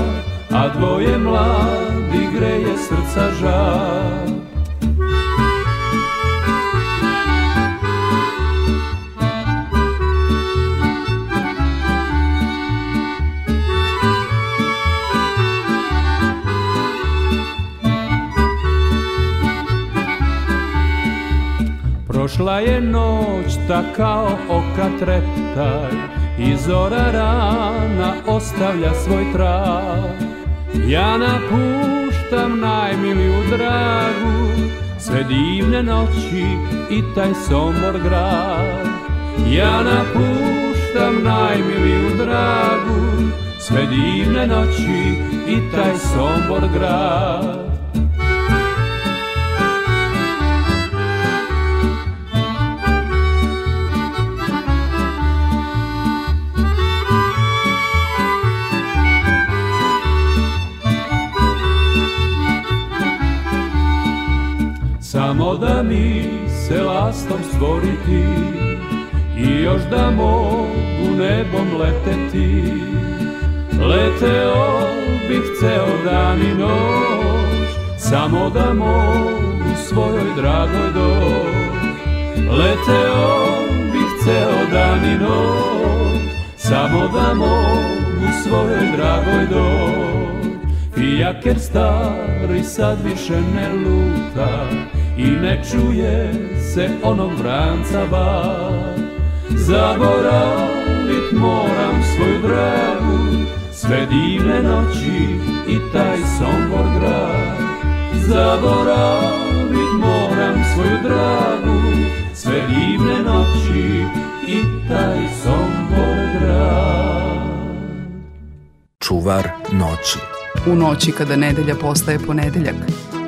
a dvoje mladi greje srca žar. Došla je noć, ta kao oka treptaj I zora rana ostavlja svoj trav Ja napuštam najmiliju dragu Sve divne noći i taj somor grad Ja napuštam najmiliju dragu Sve divne noći i taj somor grad Samo da mi se lastom stvoriti i još da mogu nebom leteti. Leteo bih ceo dan i noć, samo da mogu svojoj dragoj doć. Leteo bih ceo dan i noć, samo da mogu svojoj dragoj doć. Fijaker stari sad više ne luta, i ne čuje se onog vrancava Zaboravit moram svoju dragu Sve divne noći i taj Sombor grad Zaboravit moram svoju dragu Sve divne noći i taj Sombor grad Čuvar noći U noći kada nedelja postaje ponedeljak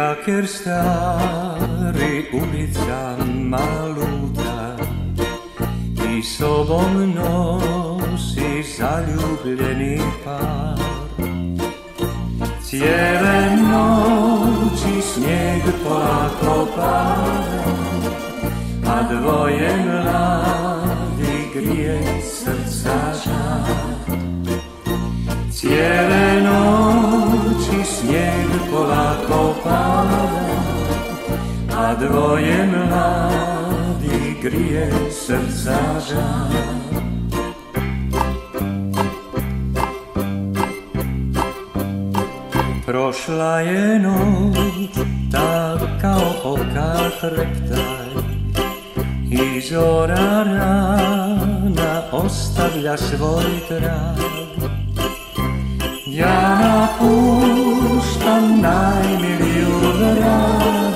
jaker stary ulica maluta I sobom nosi zaljubljeni par Cijele noći snijeg polako pada A dvoje mladi grije srca žar Cijele noći snijeg polako A dvoje mladi grije srca žal Prošla je noć, tak kao polka treptaj I zora rana ostavlja svoj trag Ja napuštam najmiliju grad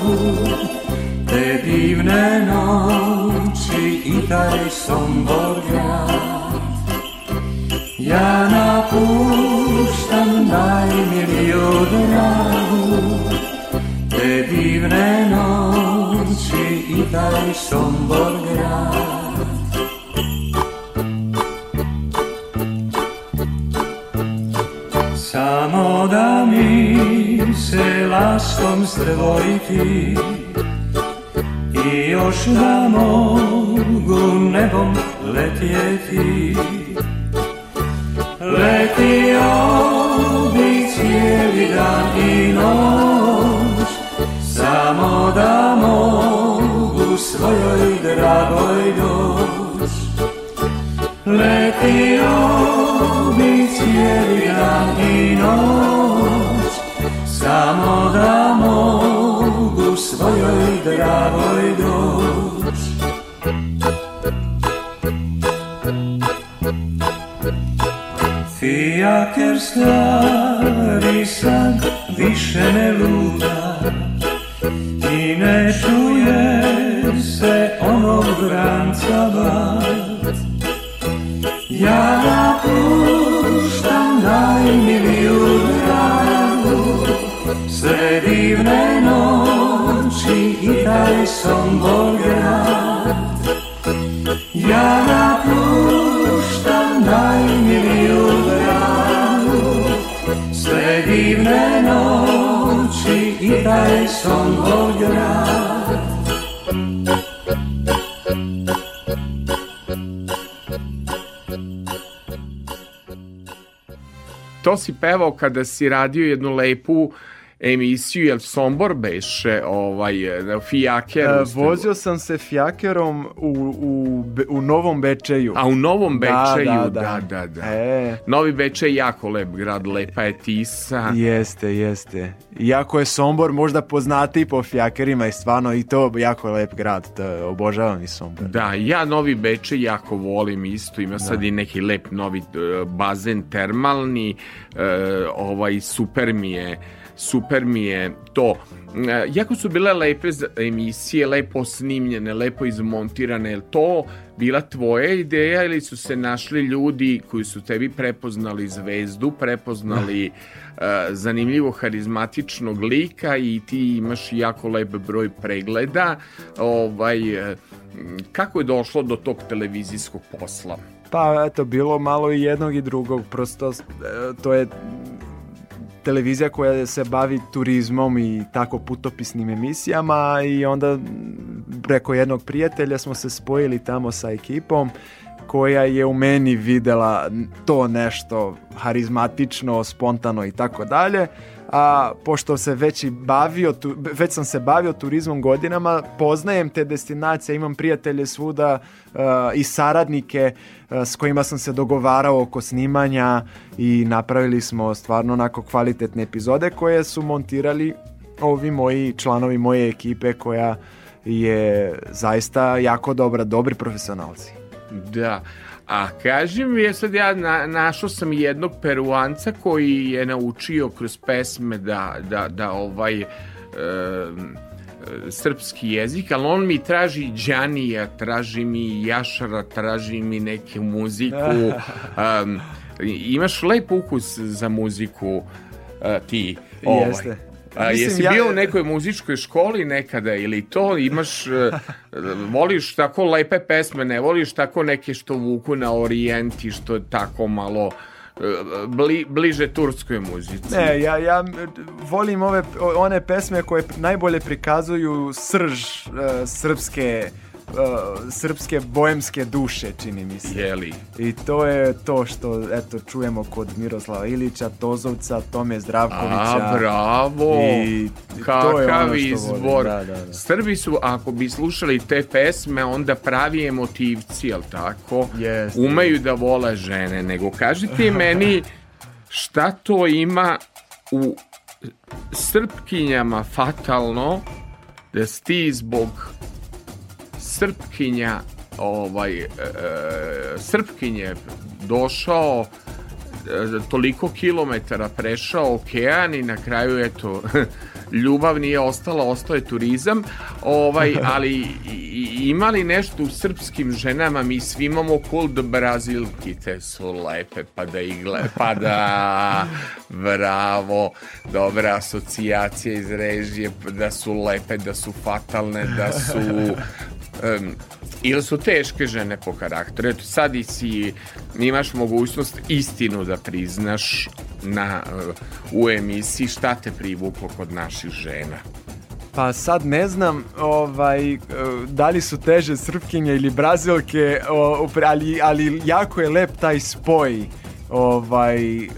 Ευτύχνε νότσι ήταν στον βορρά. Για να πούσταν τα ημιλίο δράγου. Ευτύχνε νότσι ήταν στον Σαν μη σε λάσκομ στρεβόιτι još da mogu nebom letjeti Letio bi cijeli dan i noć Samo da mogu svojoj dragoj doć Letio bi cijeli dan i noć Samo da mogu svojoj dragoj doć Prijatel stari sam više ne luda I ne čuje se onog vranca bat Ja napuštam najmiliju dragu Sve divne noći i taj sombol mig som oljorna To si pevao kada si radio jednu lepu emisiju, jel Sombor beše ovaj, e, da, Fijaker? E, vozio sam se Fijakerom u, u, u Novom Bečeju. A u Novom da, Bečeju, da, da, da. da, da. E. Novi Bečej je jako lep grad, lepa je Tisa. Jeste, jeste. Iako je Sombor možda poznati po Fijakerima i stvarno i to jako lep grad, to obožavam i Sombor. Da, ja Novi Bečej jako volim isto, ima da. sad i neki lep novi e, bazen termalni, e, ovaj super mi je super mi je to. E, jako su bile lepe emisije, lepo snimljene, lepo izmontirane, je to bila tvoja ideja ili su se našli ljudi koji su tebi prepoznali zvezdu, prepoznali uh, zanimljivo harizmatičnog lika i ti imaš jako lep broj pregleda. Ovaj, e, kako je došlo do tog televizijskog posla? Pa eto, bilo malo i jednog i drugog, prosto to je televizija koja se bavi turizmom i tako putopisnim emisijama i onda preko jednog prijatelja smo se spojili tamo sa ekipom koja je u meni videla to nešto harizmatično, spontano i tako dalje a pošto se već i bavio, tu, već sam se bavio turizmom godinama, poznajem te destinacije, imam prijatelje svuda uh, i saradnike uh, s kojima sam se dogovarao oko snimanja i napravili smo stvarno onako kvalitetne epizode koje su montirali ovi moji članovi moje ekipe koja je zaista jako dobra, dobri profesionalci. Da, A kaži mi, je sad ja na, našao sam jednog peruanca koji je naučio kroz pesme da, da, da ovaj e, srpski jezik, ali on mi traži džanija, traži mi jašara, traži mi neku muziku. um, imaš lep ukus za muziku uh, ti. Ovaj. Jeste. A Mislim, jesi ja... bio u nekoj muzičkoj školi nekada ili to imaš, e, voliš tako lepe pesme, ne voliš tako neke što vuku na orijenti, što je tako malo e, bli, bliže turskoj muzici. Ne, ja, ja volim ove, one pesme koje najbolje prikazuju srž uh, srpske Uh, srpske bojemske duše, čini mi se. Jeli. I to je to što, eto, čujemo kod Miroslava Ilića, Tozovca, Tome Zdravkovića. A, bravo! I Kakav je ono izbor. Da, da, da. Srbi su, ako bi slušali te pesme, onda pravi emotivci, jel tako? Yes, Umeju da vole žene, nego kažite meni šta to ima u Srpkinjama fatalno da si ti zbog Srpkinja ovaj e, e Srpkinje došao e, toliko kilometara prešao okean i na kraju eto ljubav nije ostala, ostaje turizam, ovaj, ali ima li nešto u srpskim ženama, mi svi imamo cold brazilki, te su lepe, pa da igle, pa da, bravo, dobra asocijacija iz režije, da su lepe, da su fatalne, da su um, ili su teške žene po karakteru. Eto, sad i si, imaš mogućnost istinu da priznaš na, u emisiji šta te privuklo kod naših žena. Pa sad ne znam ovaj, e, da li su teže srpkinje ili brazilke, ali, ali jako je lep taj spoj ovaj, e,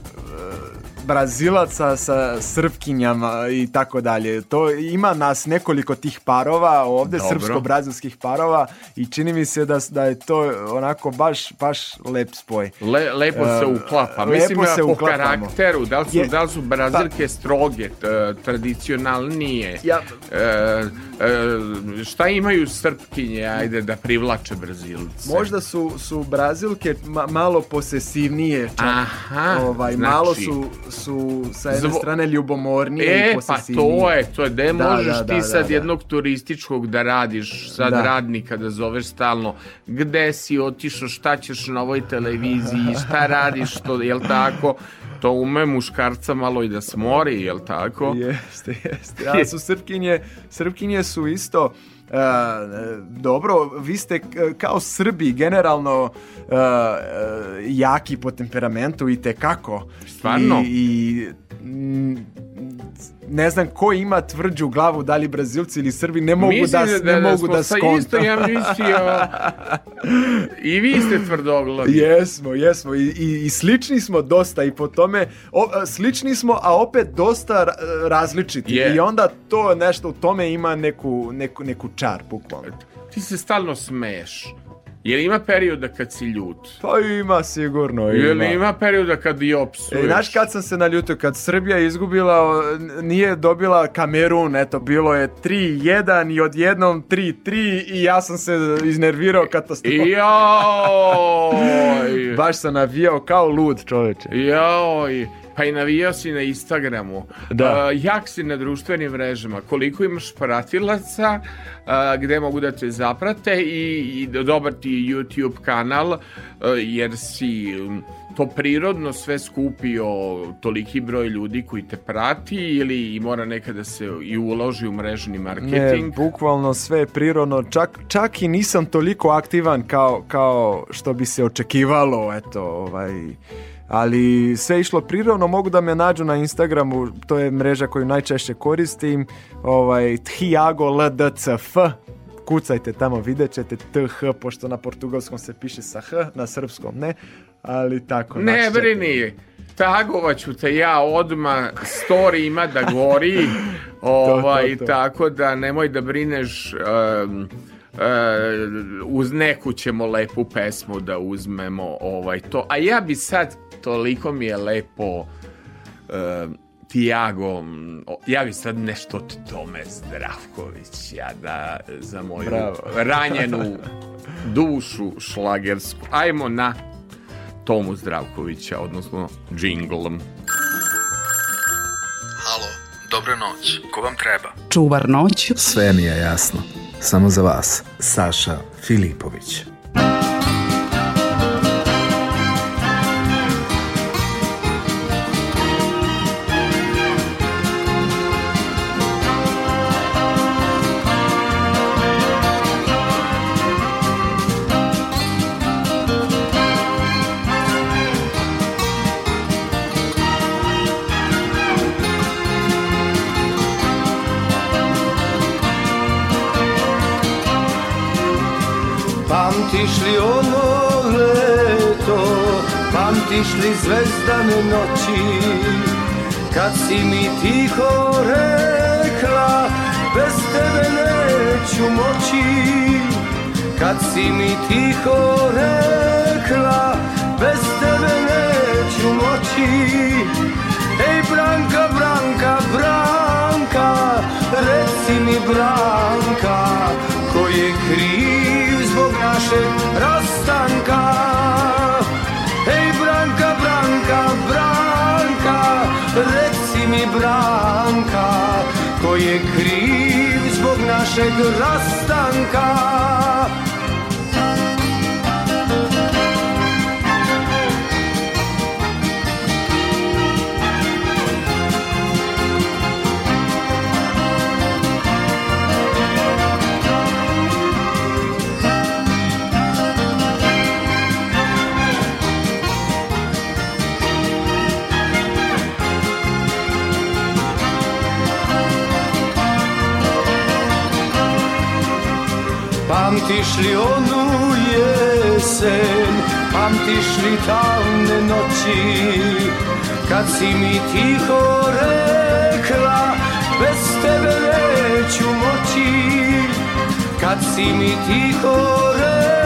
Brazilaca sa Srpkinjama i tako dalje. To ima nas nekoliko tih parova ovdje, srpsko-brazilskih parova i čini mi se da, da je to onako baš, baš lep spoj. Le, lepo se uklapa. Uh, Mislim lepo se po uklapamo. karakteru, da li su, je, da li su Brazilke pa, stroge, tradicionalnije, ja, uh, E, šta imaju Srpkinje, ajde, da privlače Brazilce? Možda su, su Brazilke ma, malo posesivnije čak. Aha, ovaj, znači, Malo su, su sa jedne zvo... strane ljubomornije e, i posesivnije. E, pa to je, to je. De da, da, možeš da, da, ti sad da. jednog turističkog da radiš, sad da. radnika da zoveš stalno, gde si otišao, šta ćeš na ovoj televiziji, šta radiš, to, jel tako? to ume muškarca malo i da smori, je jel tako? Jeste, jeste. A su srpkinje, srpkinje su isto... E, dobro, vi ste kao Srbi generalno uh, jaki po temperamentu i te kako. Stvarno? I, i Mm, ne znam ko ima tvrđu glavu, da li Brazilci ili Srbi, ne mogu Mislim da, da, ne da mogu da skontam. Isto ja mislio, i vi ste tvrdoglavi. Jesmo, jesmo, I, i, i, slični smo dosta i po tome, o, slični smo, a opet dosta različiti. Yeah. I onda to nešto u tome ima neku, neku, neku čar, bukvalno. Ti se stalno smeješ. Jel ima perioda kad si ljut? Pa ima sigurno. Ima. Jel ima perioda kad i opsuješ? E, znaš kad sam se naljutio? Kad Srbija izgubila, nije dobila Kamerun, eto, bilo je 3-1 i odjednom 3-3 i ja sam se iznervirao katastrofa. E, joj! Baš sam navijao kao lud čoveče. Joj! pa i navijao si na Instagramu, da. Uh, jak si na društvenim mrežama, koliko imaš pratilaca, uh, gde mogu da te zaprate i, i dobar ti YouTube kanal, uh, jer si to prirodno sve skupio toliki broj ljudi koji te prati ili mora nekada da se i uloži u mrežni marketing? Ne, bukvalno sve je prirodno. Čak, čak i nisam toliko aktivan kao, kao što bi se očekivalo, eto, ovaj ali sve išlo prirodno, mogu da me nađu na Instagramu, to je mreža koju najčešće koristim, ovaj, Thiago LDCF, kucajte tamo, vidjet ćete TH, pošto na portugalskom se piše sa H, na srpskom ne, ali tako. Ne brini, tagovat ću te ja odma story ima da gori, ovaj, to, to, ovaj, to. tako da nemoj da brineš... Um, Uh, uz neku ćemo lepu pesmu da uzmemo ovaj to. A ja bi sad toliko mi je lepo uh, Tiago, ja bi sad nešto od Tome Zdravković, ja da za moju Bravo. ranjenu dušu šlagersku. Ajmo na Tomu Zdravkovića, odnosno džinglom. Halo, dobro noć, ko vam treba? Čuvar noć. Sve mi je jasno, samo za vas, Saša Filipović. prišli zvezdane noći Kad si mi tiho rekla Bez tebe neću moći Kad si mi tiho rekla Bez tebe neću moći Ej Branka, Branka, Branka Reci mi Branka Ko je kriv zbog našeg rastanka je kriv zbog našeg rastanka Pamtiš li onu jesen, pamtiš li tamne noći, kad si mi tiho rekla, bez tebe neću moći, kad si mi tiho rekla,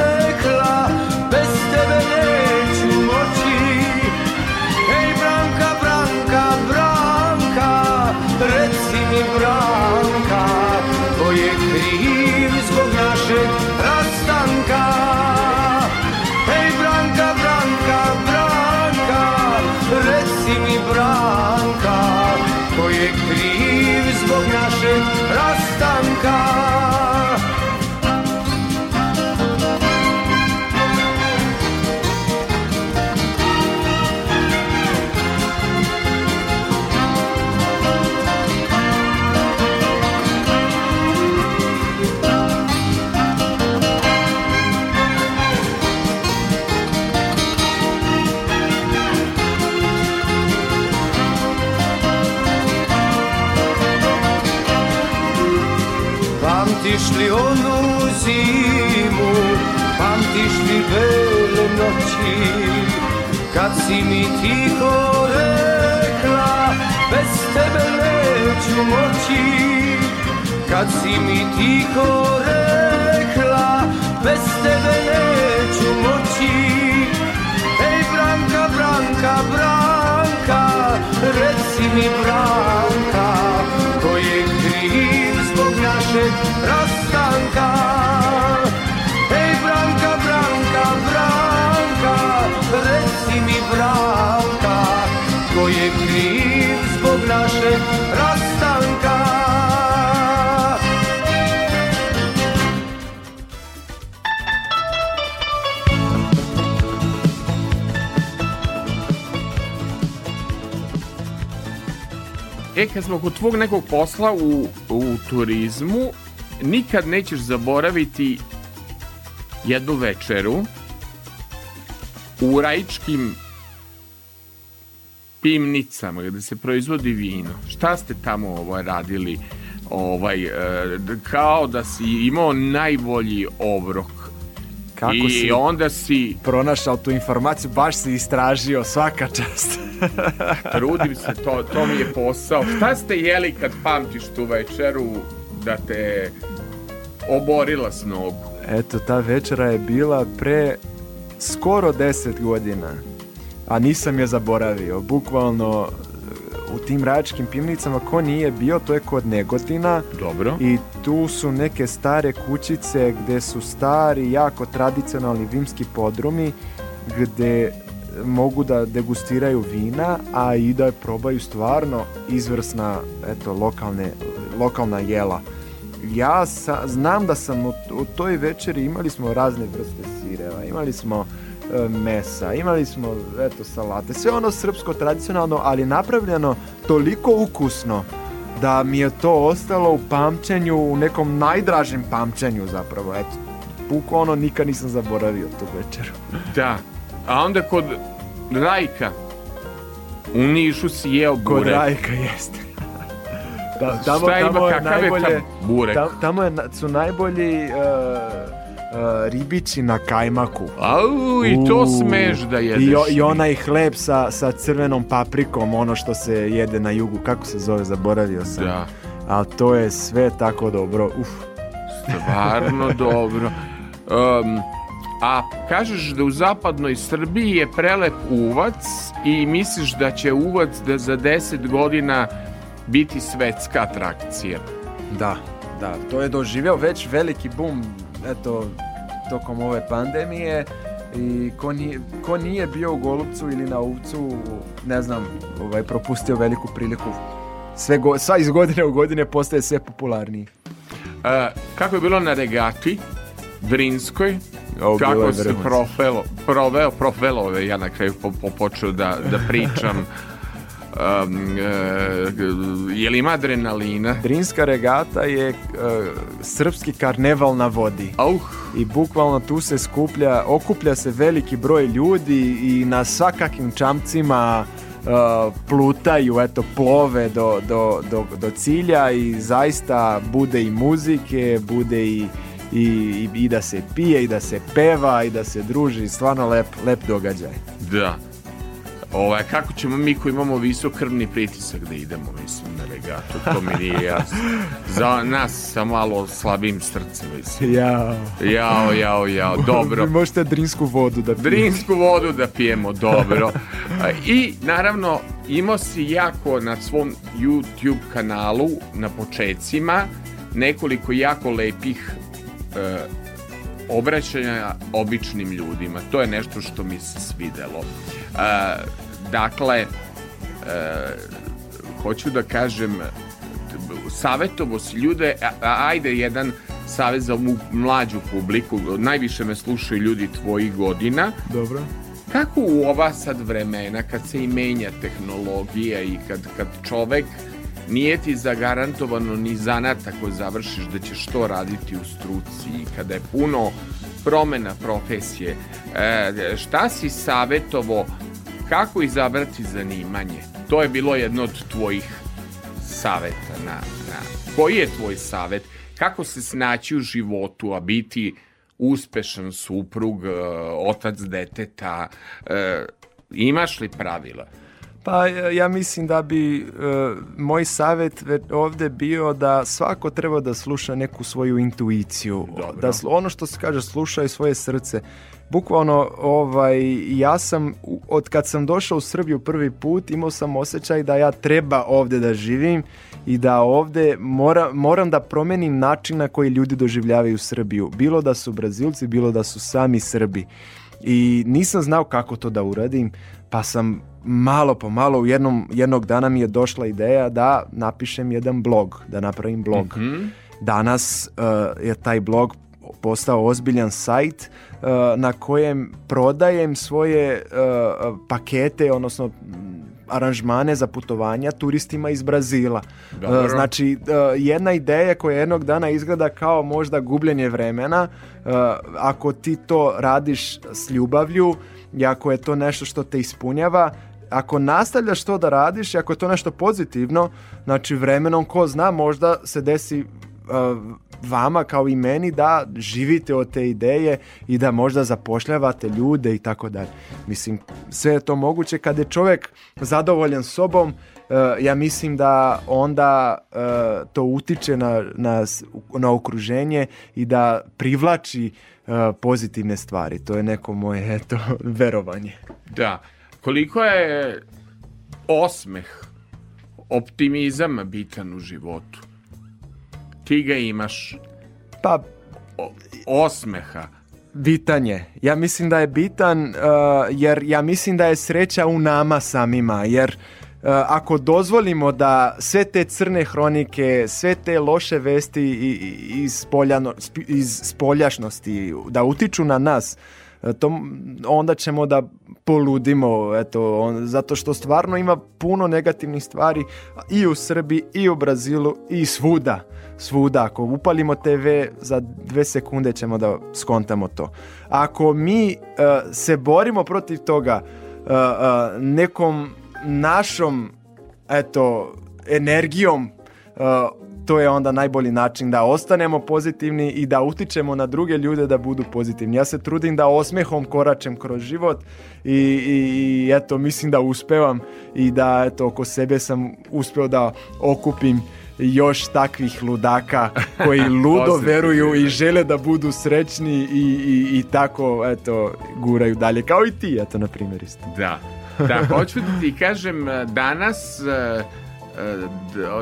tiho rekla Bez tebe neću moći Kad si mi tiho rekla Bez tebe neću moći Ej Branka, Branka, Branka Reci mi Branka Ko je kriv zbog našeg rastanka rastanka E, kad smo kod tvog nekog posla u, u turizmu, nikad nećeš zaboraviti jednu večeru u Rajičkim pivnicama gde se proizvodi vino. Šta ste tamo ovaj radili? Ovaj e, kao da si imao najbolji obrok Kako I si onda si... Pronašao tu informaciju, baš si istražio, svaka čast. trudim se, to, to mi je posao. Šta ste jeli kad pamtiš tu večeru da te oborila s nogu? Eto, ta večera je bila pre skoro 10 godina a nisam je zaboravio. Bukvalno e, u tim račkim pivnicama ko nije bio, to je kod Negotina. Dobro. I tu su neke stare kućice gde su stari, jako tradicionalni vimski podrumi gde mogu da degustiraju vina, a i da probaju stvarno izvrsna eto, lokalne, lokalna jela. Ja sa, znam da sam u, u toj večeri imali smo razne vrste sireva, imali smo mesa, imali smo eto salate, sve ono srpsko tradicionalno, ali napravljeno toliko ukusno da mi je to ostalo u pamćenju, u nekom najdražem pamćenju zapravo, eto. Puko ono nikad nisam zaboravio tu večeru. Da. A onda kod Rajka u Nišu si jeo burek. Kod Rajka jeste. Da, tamo, Šta ima, tamo je najbolje, je tam burek? Tam, tamo je, su najbolji uh, Uh, ribići na kajmaku. Au, i to smeš da jedeš. I, i onaj hleb sa, sa crvenom paprikom, ono što se jede na jugu, kako se zove, zaboravio sam. Da. Ali to je sve tako dobro, uf. Stvarno dobro. Um, a kažeš da u zapadnoj Srbiji je prelep uvac i misliš da će uvac da za 10 godina biti svetska atrakcija. Da, da, to je doživeo već veliki bum eto, tokom ove pandemije i ko nije, ko nije bio u Golubcu ili na Uvcu, ne znam, ovaj, propustio veliku priliku. Sve, go, sva iz godine u godine postaje sve popularniji. A, kako je bilo na regati Drinskoj? O, kako se provelo, proveo, provelo, ja na kraju po, po, počeo da, da pričam Um, je li ima adrenalina? Drinska regata je uh, srpski karneval na vodi. Auh. I bukvalno tu se skuplja, okuplja se veliki broj ljudi i na svakakim čamcima uh, plutaju, eto, plove do, do, do, do cilja i zaista bude i muzike, bude i i, i, i da se pije, i da se peva, i da se druži, stvarno lep, lep događaj. Da. Ovaj, kako ćemo mi koji imamo visok krvni pritisak da idemo, mislim, na regatu, to mi nije jasno. Za nas sa malo slabim srcem, mislim. Jao. Jao, jao, jao, dobro. Vi možete drinsku vodu da pijemo. Drinsku vodu da pijemo, dobro. I, naravno, imao si jako na svom YouTube kanalu na početcima, nekoliko jako lepih e, obraćanja običnim ljudima. To je nešto što mi se svidelo. E, Dakle, e, hoću da kažem, savjetovo si ljude, ajde jedan savet za mlađu publiku, najviše me slušaju ljudi tvojih godina. Dobro. Kako u ova sad vremena, kad se i menja tehnologija i kad, kad čovek nije ti zagarantovano ni zanat ako završiš da ćeš to raditi u struci i kada je puno promena profesije, e, šta si savetovo kako izabrati zanimanje? To je bilo jedno od tvojih saveta. Na, na. Koji je tvoj savet? Kako se snaći u životu, a biti uspešan suprug, e, otac deteta? E, imaš li pravila? Pa e, ja mislim da bi uh, moj savet ovde bio da svako treba da sluša neku svoju intuiciju. Dobro. Da ono što se kaže slušaj svoje srce. Bukvalno ovaj ja sam od kad sam došao u Srbiju prvi put imao sam osjećaj da ja treba ovde da živim i da ovde mora, moram da promenim način na koji ljudi doživljavaju Srbiju. Bilo da su Brazilci, bilo da su sami Srbi. I nisam znao kako to da uradim, pa sam malo po malo u jednom, jednog dana mi je došla ideja da napišem jedan blog, da napravim blog. Mm -hmm. Danas uh, je taj blog postao ozbiljan sajt uh, na kojem prodajem svoje uh, pakete, odnosno mm, aranžmane za putovanja turistima iz Brazila. Dobro. Znači, jedna ideja koja jednog dana izgleda kao možda gubljenje vremena, ako ti to radiš s ljubavlju i ako je to nešto što te ispunjava, ako nastavljaš to da radiš i ako je to nešto pozitivno, znači vremenom ko zna možda se desi uh, vama kao i meni da živite od te ideje i da možda zapošljavate ljude i tako dalje. Mislim, sve je to moguće kad je čovjek zadovoljan sobom, uh, ja mislim da onda uh, to utiče na, na, na okruženje i da privlači pozitivne stvari. To je neko moje eto, verovanje. Da koliko je osmeh, optimizam bitan u životu. Ti ga imaš. Pa, o, osmeha. Bitan je. Ja mislim da je bitan uh, jer ja mislim da je sreća u nama samima jer uh, ako dozvolimo da sve te crne hronike, sve te loše vesti iz, spoljano, iz spoljašnosti da utiču na nas, to, onda ćemo da poludimo, eto, on, zato što stvarno ima puno negativnih stvari i u Srbiji, i u Brazilu, i svuda, svuda. Ako upalimo TV, za dve sekunde ćemo da skontamo to. Ako mi uh, se borimo protiv toga uh, uh, nekom našom, eto, energijom, to je onda najbolji način da ostanemo pozitivni i da utičemo na druge ljude da budu pozitivni. Ja se trudim da osmehom koračem kroz život i, i, i eto mislim da uspevam i da eto oko sebe sam uspeo da okupim još takvih ludaka koji ludo veruju i žele da budu srećni i, i, i tako eto guraju dalje kao i ti eto na primjer isto. Da. Da, hoću da ti kažem danas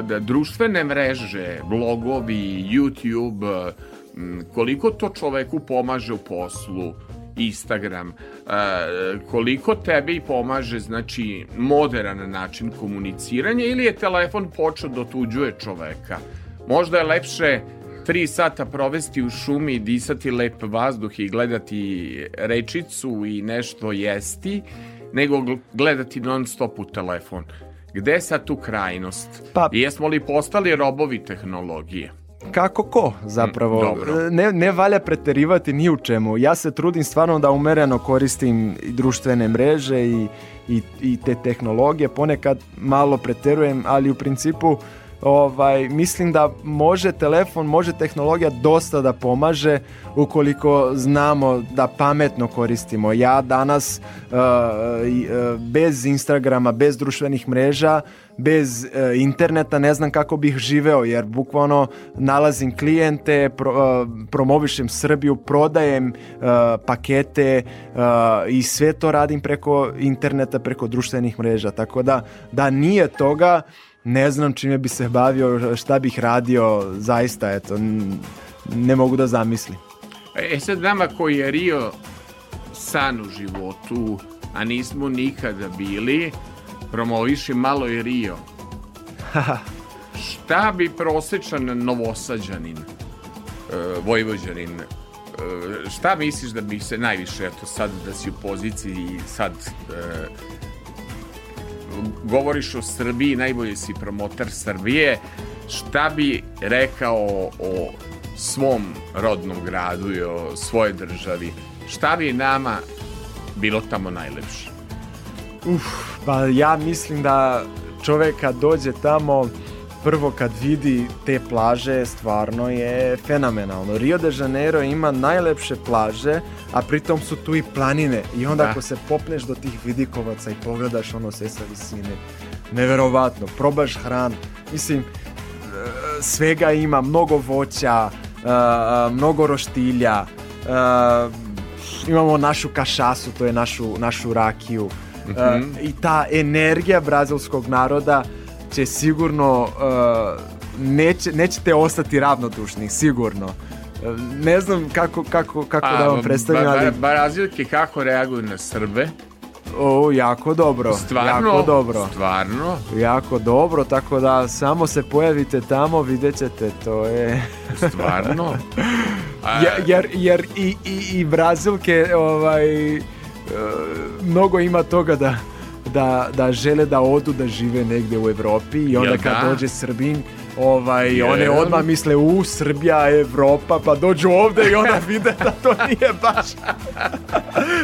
da društvene mreže, blogovi, YouTube, e, koliko to čoveku pomaže u poslu, Instagram, e, koliko tebi pomaže, znači, moderan način komuniciranja ili je telefon počeo da otuđuje čoveka? Možda je lepše tri sata provesti u šumi, disati lep vazduh i gledati rečicu i nešto jesti, nego gledati non stop u telefon. Gde je sad tu krajnost? Pa, Jesmo li postali robovi tehnologije? Kako ko zapravo mm, Dobro. ne, ne valja preterivati ni u čemu Ja se trudim stvarno da umereno koristim i društvene mreže i, i, i te tehnologije Ponekad malo preterujem ali u principu Ovaj, mislim da može telefon, može tehnologija dosta da pomaže ukoliko znamo da pametno koristimo. Ja danas e, e, bez Instagrama, bez društvenih mreža, bez e, interneta ne znam kako bih živeo jer bukvalno nalazim klijente, promovišem Srbiju, prodajem pakete i sve to radim preko interneta, preko društvenih mreža. Tako da da nije toga ne znam čime bi se bavio, šta bih radio, zaista, eto, ne mogu da zamislim. E, e sad nama koji je Rio san u životu, a nismo nikada bili, promoviši malo i Rio. šta bi prosečan novosađanin, e, vojvođanin, e, šta misliš da bi se najviše, eto sad da si u poziciji sad govoriš o Srbiji, najbolji si promotar Srbije, šta bi rekao o svom rodnom gradu i o svojoj državi? Šta bi nama bilo tamo najlepše? Uf, pa ja mislim da čoveka dođe tamo prvo kad vidi te plaže stvarno je fenomenalno. Rio de Janeiro ima najlepše plaže, a pritom su tu i planine i onda da. ako se popneš do tih vidikovaca i pogledaš ono sve sa visine, neverovatno, probaš hran, mislim, e, svega ima, mnogo voća, e, e, mnogo roštilja, imamo našu kašasu, to je našu, našu rakiju, mm -hmm. i ta energija brazilskog naroda će sigurno uh, neće, nećete ostati ravnodušni, sigurno. Uh, ne znam kako, kako, kako da A, da vam predstavim, ba, ba, ali... Brazilke kako reaguju na Srbe? O, jako dobro. Stvarno? Jako dobro. Stvarno? Jako dobro, tako da samo se pojavite tamo, vidjet ćete, to je... Stvarno? A... Jer, jer, jer i, i, i Brazilke, ovaj, e, mnogo ima toga da da, da žele da odu da žive negde u Evropi i onda Jel kad da? dođe Srbin Ovaj, yeah. One odmah misle, u, Srbija, Evropa, pa dođu ovde i onda vide da to nije baš.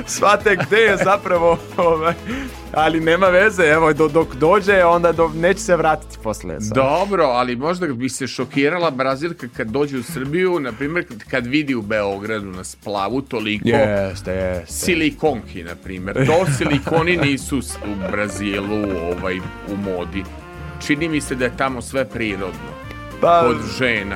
Svate gde je zapravo, ovaj, ali nema veze, evo, dok dođe, onda do, neće se vratiti posle. Sad. Dobro, ali možda bi se šokirala Brazilka kad dođe u Srbiju, na primjer, kad vidi u Beogradu na splavu toliko yes, yes, silikonki, na primjer. To silikoni nisu u Brazilu ovaj, u modi čini mi se da je tamo sve prirodno. Pa, kod žena.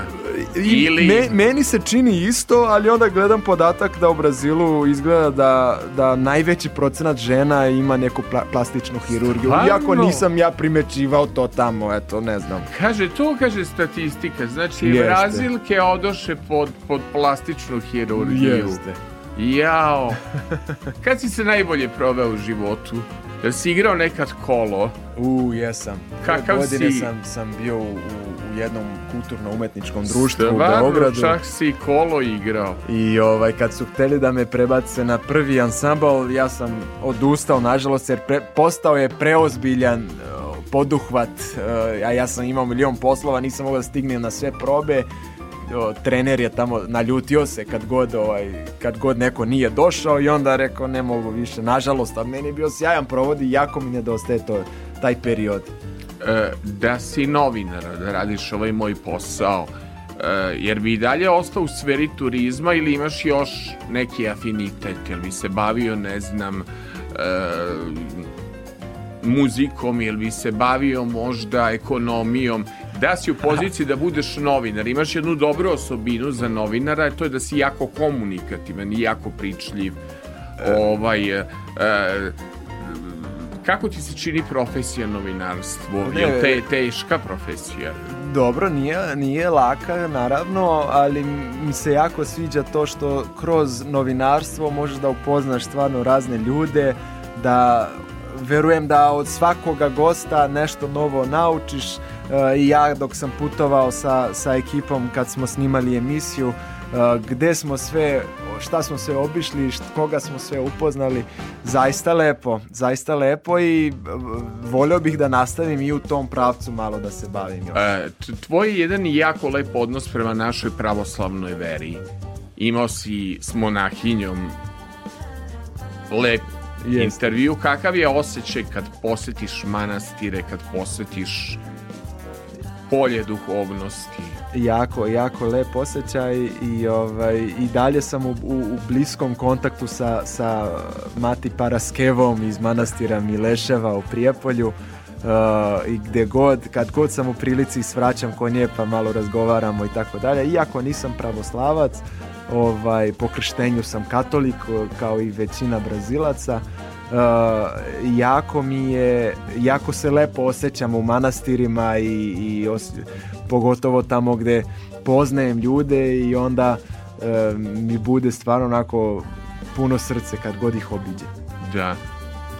I, Ili... Me, meni se čini isto, ali onda gledam podatak da u Brazilu izgleda da, da najveći procenat žena ima neku pla, plastičnu hirurgiju. Stvarno? Iako nisam ja primećivao to tamo, eto, ne znam. Kaže, to kaže statistika. Znači, Jeste. Brazilke odoše pod, pod plastičnu hirurgiju. Jeste. Jao. Kad si se najbolje proveo u životu? Jel si igrao nekad kolo? U, jesam. Kakav godine si? sam, sam bio u, u jednom kulturno-umetničkom društvu Stvarno, u Beogradu. čak si kolo igrao. I ovaj, kad su hteli da me prebace na prvi ansambal, ja sam odustao, nažalost, jer pre, postao je preozbiljan eh, poduhvat, eh, a ja sam imao milion poslova, nisam mogao da stignem na sve probe o, trener je tamo naljutio se kad god, ovaj, kad god neko nije došao i onda rekao ne mogu više, nažalost, a meni je bio sjajan provod i jako mi nedostaje to, taj period. E, da si novinar, da radiš ovaj moj posao, e, jer bi i dalje ostao u sferi turizma ili imaš još neki afinitet, jer bi se bavio, ne znam, e, muzikom, ili bi se bavio možda ekonomijom, da si u poziciji da budeš novinar. Imaš jednu dobru osobinu za novinara, to je da si jako komunikativan i jako pričljiv. Ovaj, e, e kako ti se čini profesija novinarstvo? Ne, Jel te teška profesija? Dobro, nije, nije laka naravno, ali mi se jako sviđa to što kroz novinarstvo možeš da upoznaš stvarno razne ljude, da verujem da od svakoga gosta nešto novo naučiš e, i ja dok sam putovao sa, sa ekipom kad smo snimali emisiju e, gde smo sve, šta smo sve obišli, koga smo sve upoznali, zaista lepo, zaista lepo i e, volio bih da nastavim i u tom pravcu malo da se bavim. Još. E, tvoj je jedan jako lep odnos prema našoj pravoslavnoj veri. Imao si s monahinjom lep Jest. intervju, kakav je osjećaj kad posetiš manastire, kad posetiš polje duhovnosti? Jako, jako lep osjećaj i, ovaj, i dalje sam u, u, u bliskom kontaktu sa, sa Mati Paraskevom iz manastira Mileševa u Prijepolju. Uh, i gde god, kad god sam u prilici svraćam ko nje pa malo razgovaramo i tako dalje. Iako nisam pravoslavac, ovaj, po krštenju sam katolik kao i većina brazilaca Uh, jako mi je jako se lepo osjećam u manastirima i, i os, pogotovo tamo gde poznajem ljude i onda uh, mi bude stvarno onako puno srce kad god ih obiđe da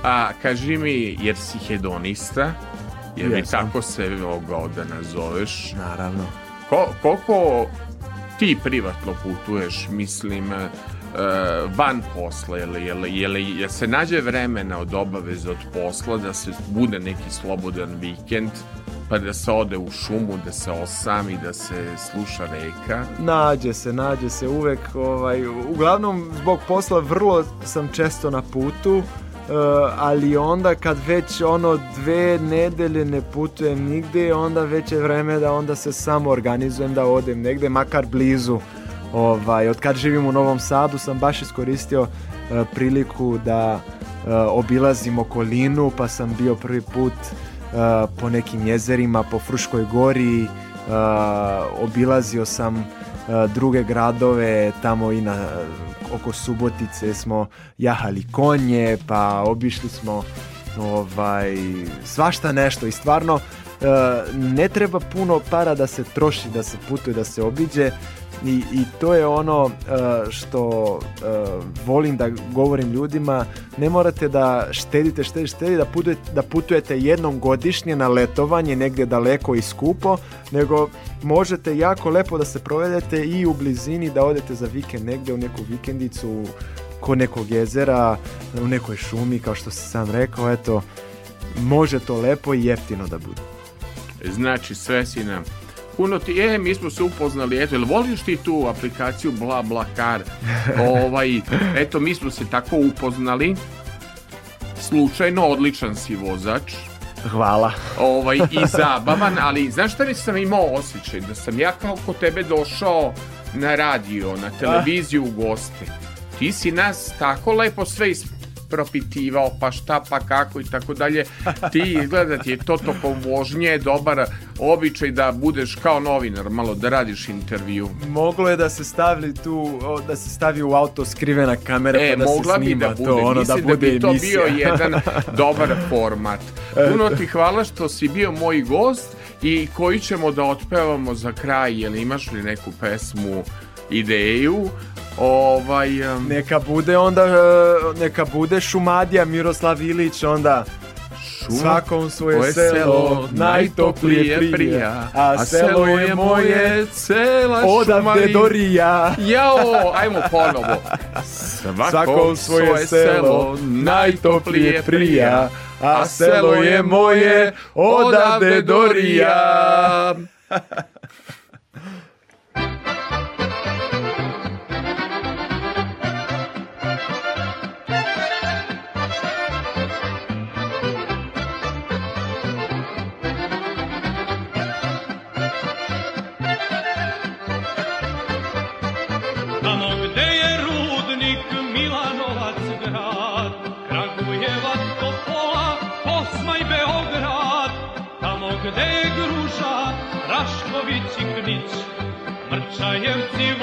a kaži mi jer si hedonista jer mi tako se mogao da nazoveš naravno Ko, koliko ti privatno putuješ, mislim, e, van posla, jel, jel, se nađe vremena od obaveza od posla da se bude neki slobodan vikend, pa da se ode u šumu, da se osami, da se sluša reka? Nađe se, nađe se uvek. Ovaj, uglavnom, zbog posla vrlo sam često na putu. Eh, ali onda kad već ono dve nedelje ne putujem nigde, onda već je vreme da onda se samo organizujem da odem negde, makar blizu. Ovaj, od kad živim u Novom Sadu sam baš iskoristio uh, priliku da uh, obilazim okolinu, pa sam bio prvi put uh, po nekim jezerima, po Fruškoj gori, obilazio sam druge gradove tamo i na oko Subotice smo jahali konje, pa obišli smo ovaj, svašta nešto i stvarno eh, ne treba puno para da se troši, da se putuje, da se obiđe I, i to je ono uh, što uh, volim da govorim ljudima, ne morate da štedite, štedite, štedite, da putujete, da putujete jednom godišnje na letovanje negde daleko i skupo, nego možete jako lepo da se provedete i u blizini da odete za vikend negde u neku vikendicu kod nekog jezera, u nekoj šumi kao što sam rekao, eto može to lepo i jeftino da bude. Znači sve si nam ti, e, mi smo se upoznali, eto, jel voliš ti tu aplikaciju bla bla kar? ovaj, eto, mi smo se tako upoznali, slučajno odličan si vozač, Hvala. Ovaj, I zabavan, ali znaš šta mi sam imao osjećaj? Da sam ja kao kod tebe došao na radio, na ah. televiziju u goste. Ti si nas tako lepo sve ispravio propitivao pa šta pa kako i tako dalje ti izgleda ti je to tokom vožnje dobar običaj da budeš kao novinar malo da radiš intervju moglo je da se stavi tu da se stavi u auto skrivena kamera e, pa da mogla se snima da bi da, da bude. to ono da, bude da bi to bio jedan dobar format puno ti hvala što si bio moj gost i koji ćemo da otpevamo za kraj jel imaš li neku pesmu ideju Ovaj, um, neka bude onda, e, neka bude Šumadija Miroslav Ilić onda. Šum, Svakom svoje selo, selo najtoplije prija, prija, a selo je moje cela odavde do Rija. Jao, ajmo ponovo. Svakom, Svakom svoje selo najtoplije prija, a selo je moje odavde do Rija. triumph new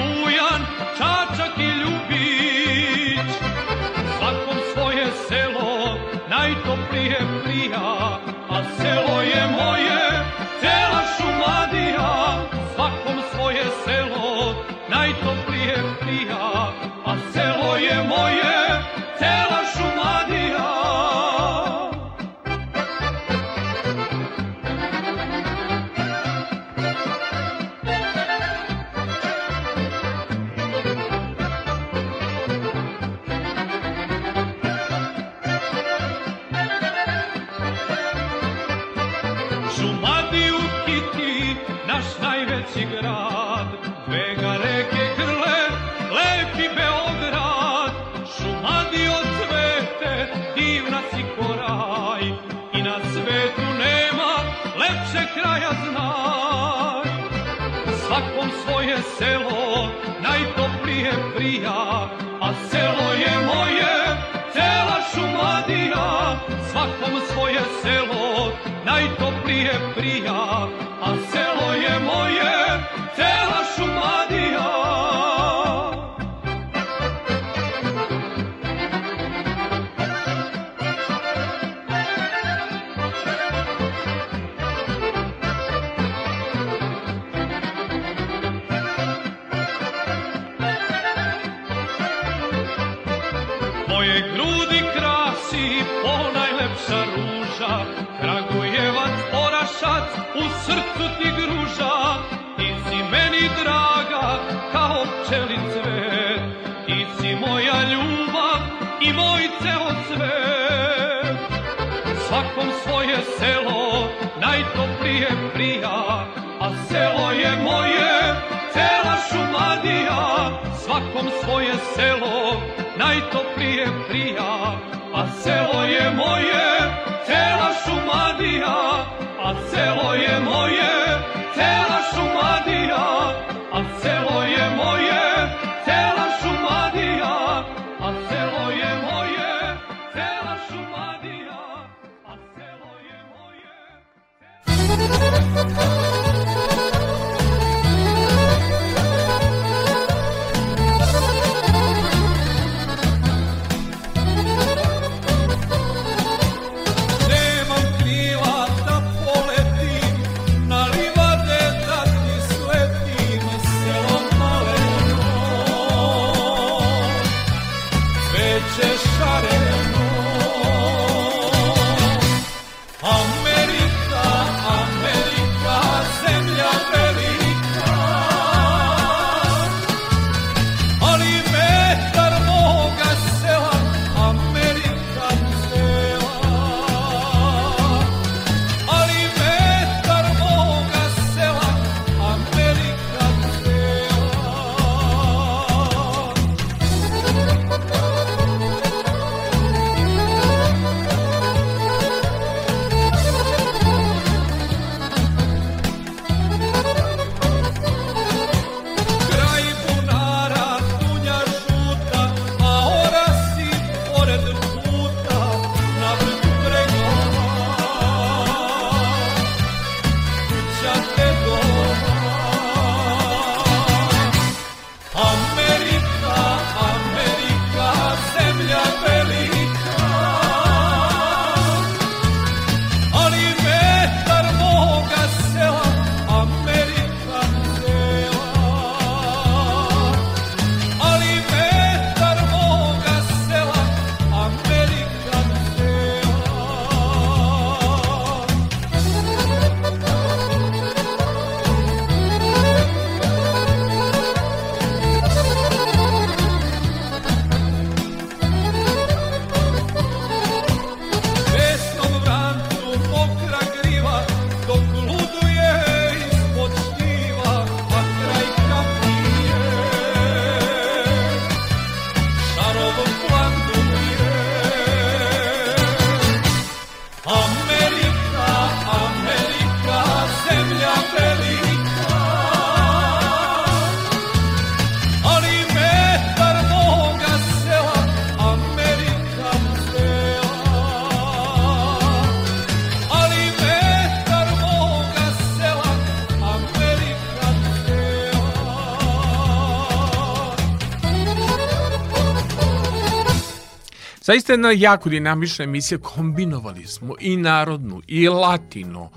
Zaista jedna jako dinamična emisija, kombinovali smo i narodnu i latino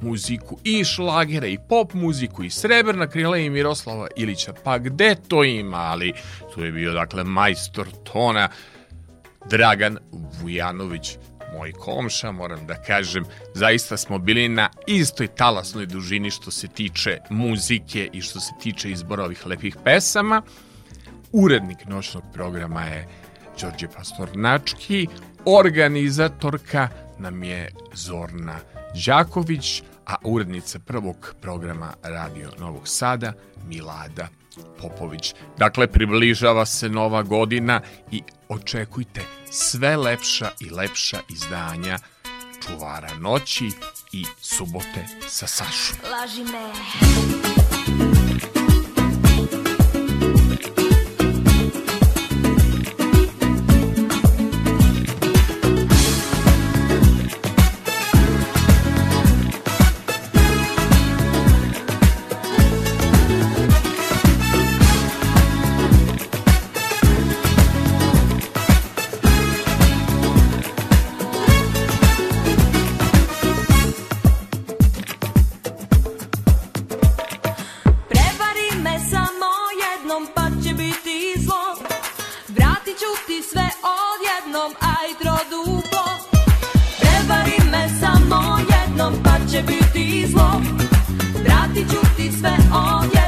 muziku i šlagere i pop muziku i srebrna krila i Miroslava Ilića. Pa gde to ima, ali tu je bio dakle majstor tona Dragan Vujanović moj komša, moram da kažem, zaista smo bili na istoj talasnoj dužini što se tiče muzike i što se tiče izbora ovih lepih pesama. Urednik noćnog programa je Đorđe Pastornački, organizatorka nam je Zorna Đaković, a urednica prvog programa Radio Novog Sada Milada Popović. Dakle, približava se nova godina i očekujte sve lepša i lepša izdanja Čuvara noći i Subote sa Sašom. Laži me. odjednom, aj trodubo Prevari me samo jednom, pa će biti zlo Vratit ću ti sve odjednom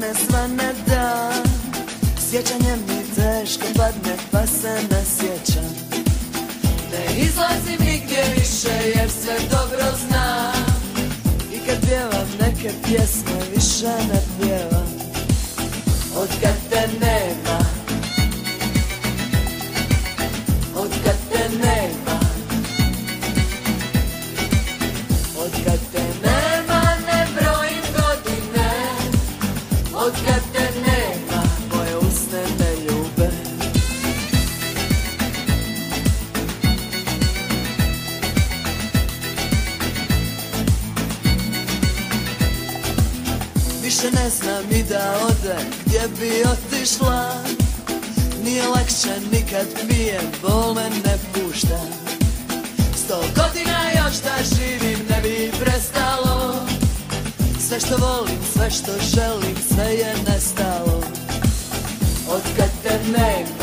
me svane dan Sjećanje mi teško padne pa se ne sjećam Ne izlazim nigdje više jer sve dobro znam I kad pjevam neke pjesme više ne pjevam Od kad da ode gdje bi otišla Nije lakše nikad mi je ne pušta Sto godina još da živim ne bi prestalo Sve što volim, sve što želim, sve je nestalo Od kad te nema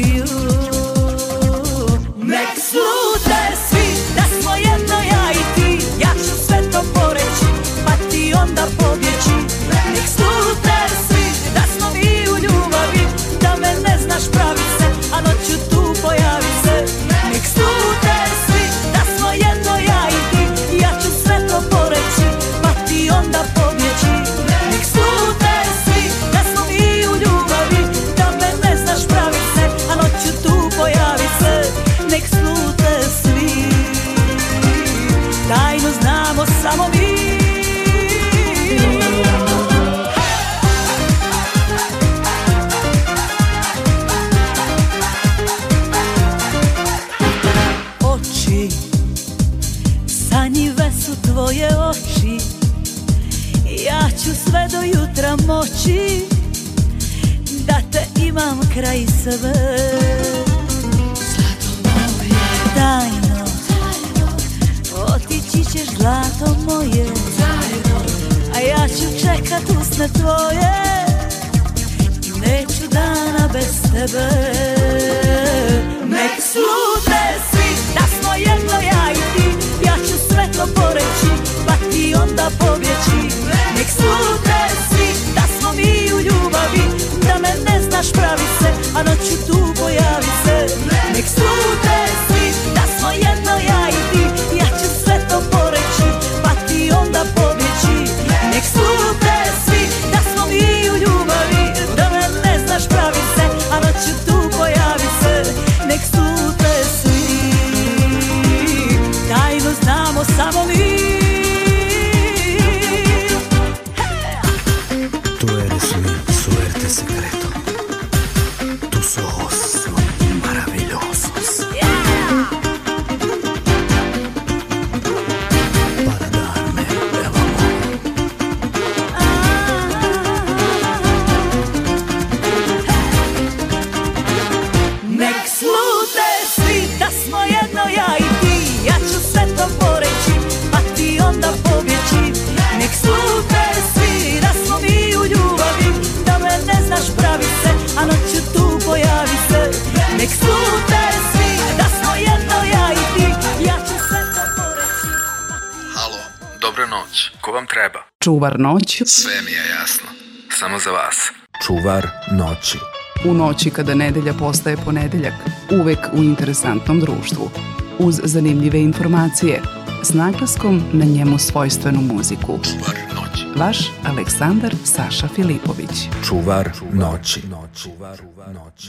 You. Sve mi je jasno. Samo za vas. Čuvar noći. U noći kada nedelja postaje ponedeljak, uvek u interesantnom društvu. Uz zanimljive informacije, s naglaskom na njemu svojstvenu muziku. Čuvar noći. Vaš Aleksandar Saša Filipović. Čuvar noći. Čuvar noći.